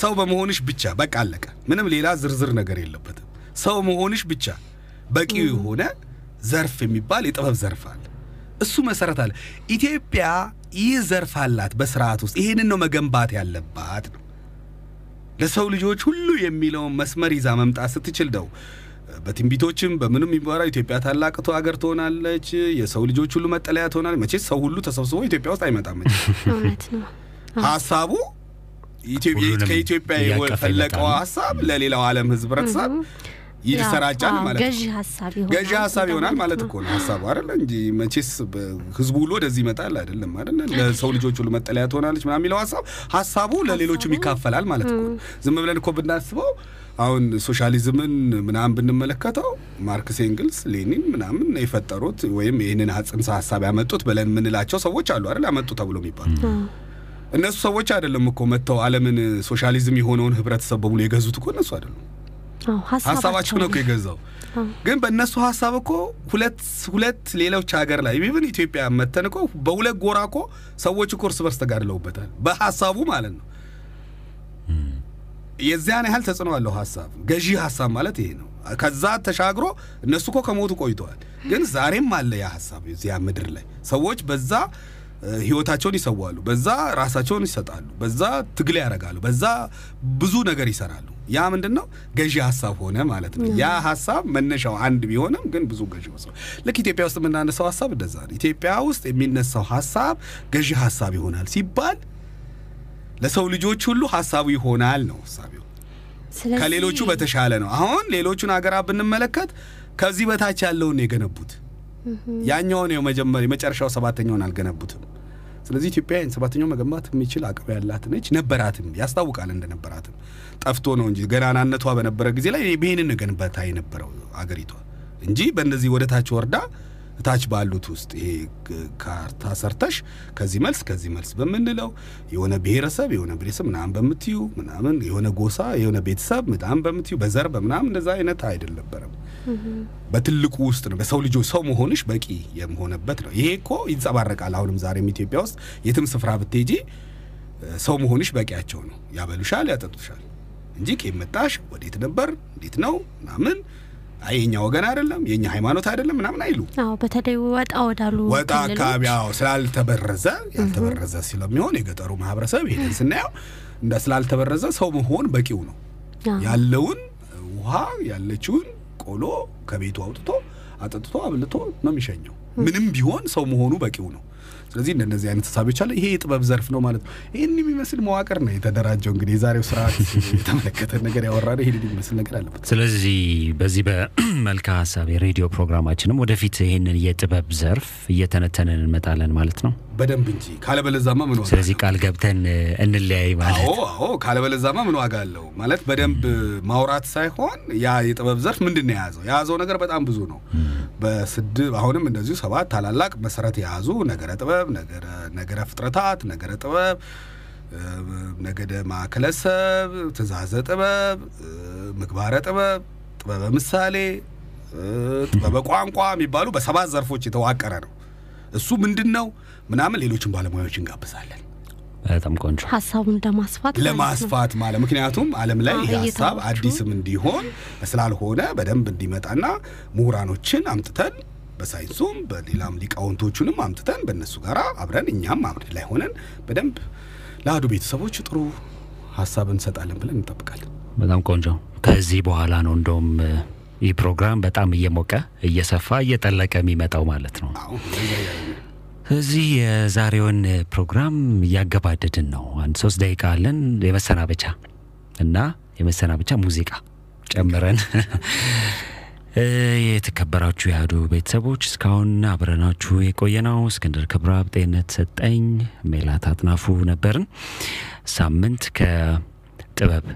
ሰው በመሆንሽ ብቻ በቃ አለቀ። ምንም ሌላ ዝርዝር ነገር የለበትም። ሰው መሆንሽ ብቻ በቂው የሆነ ዘርፍ የሚባል የጥበብ ዘርፍ አለ። እሱ መሰረት አለ። ኢትዮጵያ ይህ ዘርፍ አላት በስርዓት ውስጥ ይህንን ነው መገንባት ያለባት ነው። ለሰው ልጆች ሁሉ የሚለውን መስመር ይዛ መምጣት ስትችል ነው በትንቢቶችም በምንም የሚባለው ኢትዮጵያ ታላቅቶ ሀገር ትሆናለች፣ የሰው ልጆች ሁሉ መጠለያ ትሆናለች። መቼስ ሰው ሁሉ ተሰብስቦ ኢትዮጵያ ውስጥ አይመጣም።
ነው።
ሀሳቡ ከኢትዮጵያ የፈለቀው ሀሳብ ለሌላው ዓለም ህብረተሰብ ይሰራጫል ማለት ነው።
ገዢ ሀሳብ ይሆናል።
ገዢ ሀሳብ ይሆናል ማለት እኮ ነው ሀሳቡ አይደለ እንጂ መቼስ በ- ህዝቡ ሁሉ ወደዚህ ይመጣል አይደለም አይደለ ለሰው ልጆች ሁሉ መጠለያ ትሆናለች ምናምን የሚለው ሀሳብ ሀሳቡ ለሌሎችም ይካፈላል ማለት እኮ ነው። ዝም ብለን እኮ ብናስበው አሁን ሶሻሊዝምን ምናምን ብንመለከተው ማርክስ ኤንግልስ ሌኒን ምናምን የፈጠሩት ወይም ይህንን ጽንሰ ሀሳብ ያመጡት ብለን የምንላቸው ሰዎች አሉ አይደል ያመጡ ተብሎ የሚባሉ እነሱ ሰዎች አይደለም እኮ መጥተው ዓለምን ሶሻሊዝም የሆነውን ህብረተሰብ በሙሉ የገዙት እኮ እነሱ አይደሉም
አዎ፣
ሀሳባቸው ነው እኮ የገዛው። ግን በእነሱ ሀሳብ እኮ ሁለት ሁለት ሌሎች ሀገር ላይ even ኢትዮጵያ መጥተን እኮ በሁለት ጎራ እኮ ሰዎች እኮ እርስ በርስ ተጋድለውበታል በሀሳቡ ማለት ነው። የዚያን ያህል ተጽዕኖ አለው ሀሳብ። ገዢ ሀሳብ ማለት ይሄ ነው። ከዛ ተሻግሮ እነሱ እኮ ከሞቱ ቆይተዋል። ግን ዛሬም አለ ያ ሀሳብ እዚያ ምድር ላይ ሰዎች በዛ ህይወታቸውን ይሰዋሉ፣ በዛ ራሳቸውን ይሰጣሉ፣ በዛ ትግል ያደርጋሉ፣ በዛ ብዙ ነገር ይሰራሉ። ያ ምንድን ነው ገዢ ሀሳብ ሆነ ማለት ነው። ያ ሀሳብ መነሻው አንድ ቢሆንም ግን ብዙ ገዢ ሀሳብ ልክ ኢትዮጵያ ውስጥ የምናነሳው ሀሳብ እንደዛ ነው። ኢትዮጵያ ውስጥ የሚነሳው ሀሳብ ገዢ ሀሳብ ይሆናል ሲባል ለሰው ልጆች ሁሉ ሀሳቡ ይሆናል ነው ሀሳቢው ከሌሎቹ በተሻለ ነው። አሁን ሌሎቹን ሀገራት ብንመለከት ከዚህ በታች ያለውን የገነቡት። ያኛውን የመጀመር የመጨረሻው ሰባተኛውን አልገነቡትም። ስለዚህ ኢትዮጵያ ሰባተኛው መገንባት የሚችል አቅም ያላት ነች፣ ነበራትም፣ ያስታውቃል እንደነበራትም። ጠፍቶ ነው እንጂ ገናናነቷ በነበረ ጊዜ ላይ ይህንን ገንበታ የነበረው አገሪቷ እንጂ በእነዚህ ወደ ታች ወርዳ ታች ባሉት ውስጥ ይሄ ካርታ ሰርተሽ ከዚህ መልስ ከዚህ መልስ በምንለው የሆነ ብሔረሰብ የሆነ ብሔረሰብ ምናምን በምትዩ ምናምን የሆነ ጎሳ የሆነ ቤተሰብ ምናምን በምትዩ በዘር በምናምን እንደዛ አይነት አይደለም። በትልቁ ውስጥ ነው በሰው ልጆች ሰው መሆንሽ በቂ የምሆነበት ነው። ይሄ እኮ ይንጸባረቃል። አሁንም ዛሬም ኢትዮጵያ ውስጥ የትም ስፍራ ብትሄጂ ሰው መሆንሽ በቂያቸው ነው። ያበሉሻል፣ ያጠጡሻል እንጂ ከየት መጣሽ፣ ወዴት ነበር፣ እንዴት ነው ምናምን አይ የኛ ወገን አይደለም የኛ ሃይማኖት አይደለም ምናምን አይሉ
አዎ፣ በተለይ ወጣ ወዳሉ
ወጣ አካባቢ አዎ ስላልተበረዘ ያልተበረዘ ስለሚሆን የገጠሩ ማህበረሰብ ሄደን ስናየው እንደ ስላልተበረዘ ሰው መሆን በቂው ነው። ያለውን ውሃ ያለችውን ቆሎ ከቤቱ አውጥቶ አጠጥቶ አብልቶ ነው የሚሸኘው። ምንም ቢሆን ሰው መሆኑ በቂው ነው። ስለዚህ እንደነዚህ አይነት ሀሳቦች አለ። ይሄ የጥበብ ዘርፍ ነው ማለት ነው። ይህን የሚመስል መዋቅር ነው የተደራጀው። እንግዲህ የዛሬው ስርዓት [laughs] የተመለከተ ነገር ያወራ ነው። ይህን የሚመስል ነገር አለበት።
ስለዚህ በዚህ በመልካ ሀሳብ የሬዲዮ ፕሮግራማችንም ወደፊት ይህንን የጥበብ ዘርፍ እየተነተንን እንመጣለን ማለት ነው።
በደንብ እንጂ ካለበለዛማ ምን ዋጋ
ስለዚህ ቃል ገብተን እንለያይ ማለት
አዎ አዎ፣ ካለበለዛማ ምን ዋጋ አለው ማለት በደንብ ማውራት ሳይሆን ያ የጥበብ ዘርፍ ምንድን ነው የያዘው? የያዘው ነገር በጣም ብዙ ነው። በስድ አሁንም እንደዚሁ ሰባት ታላላቅ መሰረት የያዙ ነገረ ጥበብ፣ ነገረ ፍጥረታት፣ ነገረ ጥበብ፣ ነገደ ማዕከለሰብ፣ ትእዛዘ ጥበብ፣ ምግባረ ጥበብ፣ ጥበበ ምሳሌ፣ ጥበበ ቋንቋ የሚባሉ በሰባት ዘርፎች የተዋቀረ ነው። እሱ ምንድን ነው ምናምን ሌሎችን ባለሙያዎች እንጋብዛለን
በጣም ቆንጆ
ሀሳቡን ለማስፋት
ለማስፋት ማለት ምክንያቱም ዓለም ላይ
አዎ፣
ሀሳብ አዲስም እንዲሆን ስላልሆነ በደንብ እንዲመጣና ምሁራኖችን አምጥተን በሳይንሱም በሌላም ሊቃውንቶቹንም አምጥተን በእነሱ ጋር አብረን እኛም አብረን ላይ ሆነን በደንብ ለአዱ ቤተሰቦች ጥሩ ሀሳብ እንሰጣለን ብለን እንጠብቃለን።
በጣም ቆንጆ። ከዚህ በኋላ ነው እንደውም ይህ ፕሮግራም በጣም እየሞቀ እየሰፋ እየጠለቀ የሚመጣው ማለት ነው። እዚህ የዛሬውን ፕሮግራም እያገባደድን ነው። አንድ ሶስት ደቂቃ አለን የመሰናበቻ እና የመሰናበቻ ሙዚቃ ጨምረን የተከበራችሁ የአህዱ ቤተሰቦች እስካሁን አብረናችሁ የቆየነው እስክንድር ክብረአብ፣ ጤንነት ሰጠኝ፣ ሜላት አጥናፉ ነበርን። ሳምንት ከጥበብ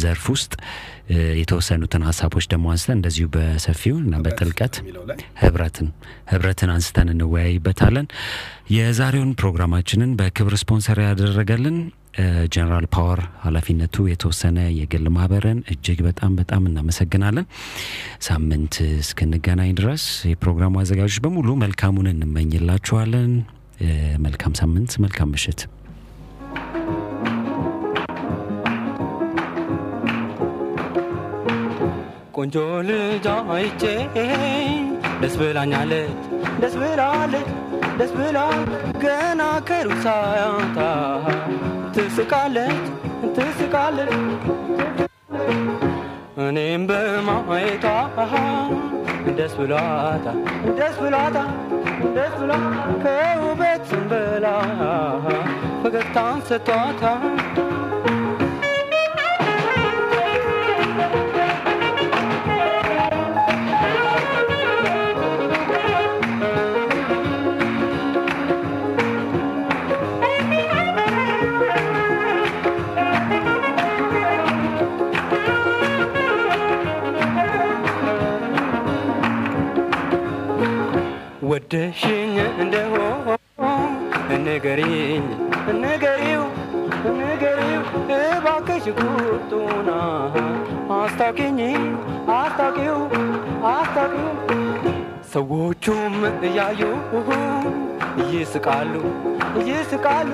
ዘርፍ ውስጥ የተወሰኑትን ሀሳቦች ደግሞ አንስተን እንደዚሁ በሰፊው እና በጥልቀት ህብረትን ህብረትን አንስተን እንወያይበታለን። የዛሬውን ፕሮግራማችንን በክብር ስፖንሰር ያደረገልን ጀነራል ፓወር ኃላፊነቱ የተወሰነ የግል ማህበርን እጅግ በጣም በጣም እናመሰግናለን። ሳምንት እስክንገናኝ ድረስ የፕሮግራሙ አዘጋጆች በሙሉ መልካሙን እንመኝላችኋለን። መልካም ሳምንት፣ መልካም ምሽት።
ቆንጆ ልጅ አይቼ ደስ ብላኛለች ደስ ብላለች ደስ ብላ ገና ከሩቅ ሳያታ ትስቃለች ትስቃለች። እኔም በማየቷ ደስ ብሏታ ደስ ብሏታ ደስ ብሏ ከውበትም በላ ፈገግታን ሰጥቷታል እያዩ ይስቃሉ ይስቃሉ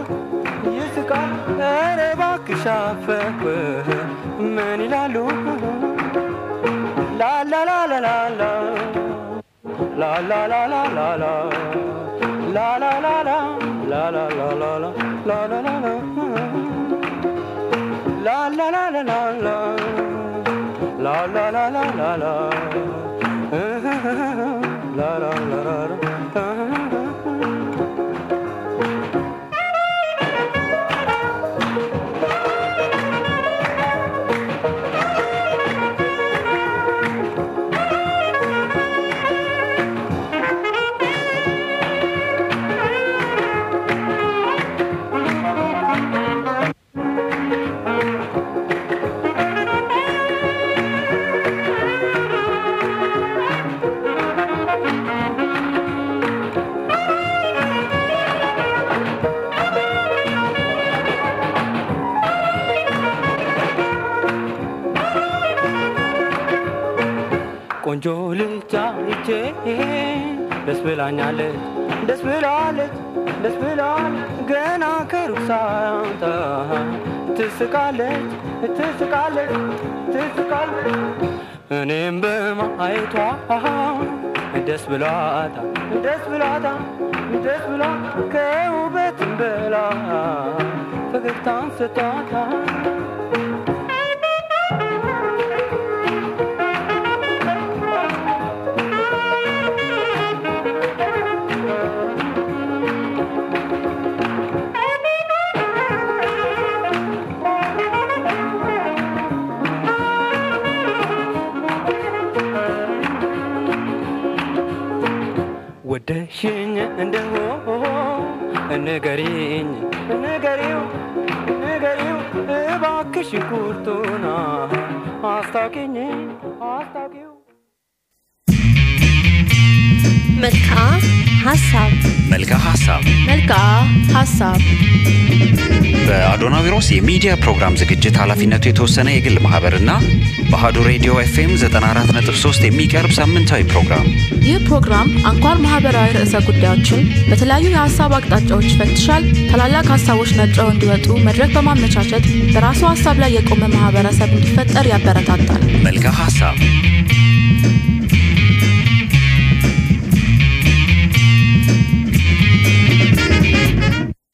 ይስቃሉ ኧረ እባክሽ አፈፍ ምን ይላሉ la ቆንጆ ልጅ አይቼ ደስ ብላኛለች ደስ ብላለች ደስ ብላለች ገና ከሩቅ ሳያታ ትስቃለች ትስቃለች ትስቃለች። እኔም በማየቷ ደስ ብሏታ ደስ ብሏታ ደስ ብሏ። ከውበትም በላ ፈገግታን ሰጥቷታል ባክሽኝ እንደሆ ንገሪኝ ንገሪው ንገሪው እባክሽን ቁርጡና አስታውቂኝ አስታውቂው
መልክዓ ሀሳብ
መልካ ሀሳብ
መልክዓ ሀሳብ
በአዶናዊሮስ የሚዲያ ፕሮግራም ዝግጅት ኃላፊነቱ የተወሰነ የግል ማህበርና በአሀዱ ሬዲዮ ኤፍኤም 94.3 የሚቀርብ ሳምንታዊ ፕሮግራም።
ይህ ፕሮግራም አንኳር ማህበራዊ ርዕሰ ጉዳዮችን በተለያዩ የሀሳብ አቅጣጫዎች ይፈትሻል። ታላላቅ ሀሳቦች ነጥረው እንዲወጡ መድረክ በማመቻቸት በራሱ ሀሳብ ላይ የቆመ ማህበረሰብ እንዲፈጠር ያበረታታል።
መልካ ሀሳብ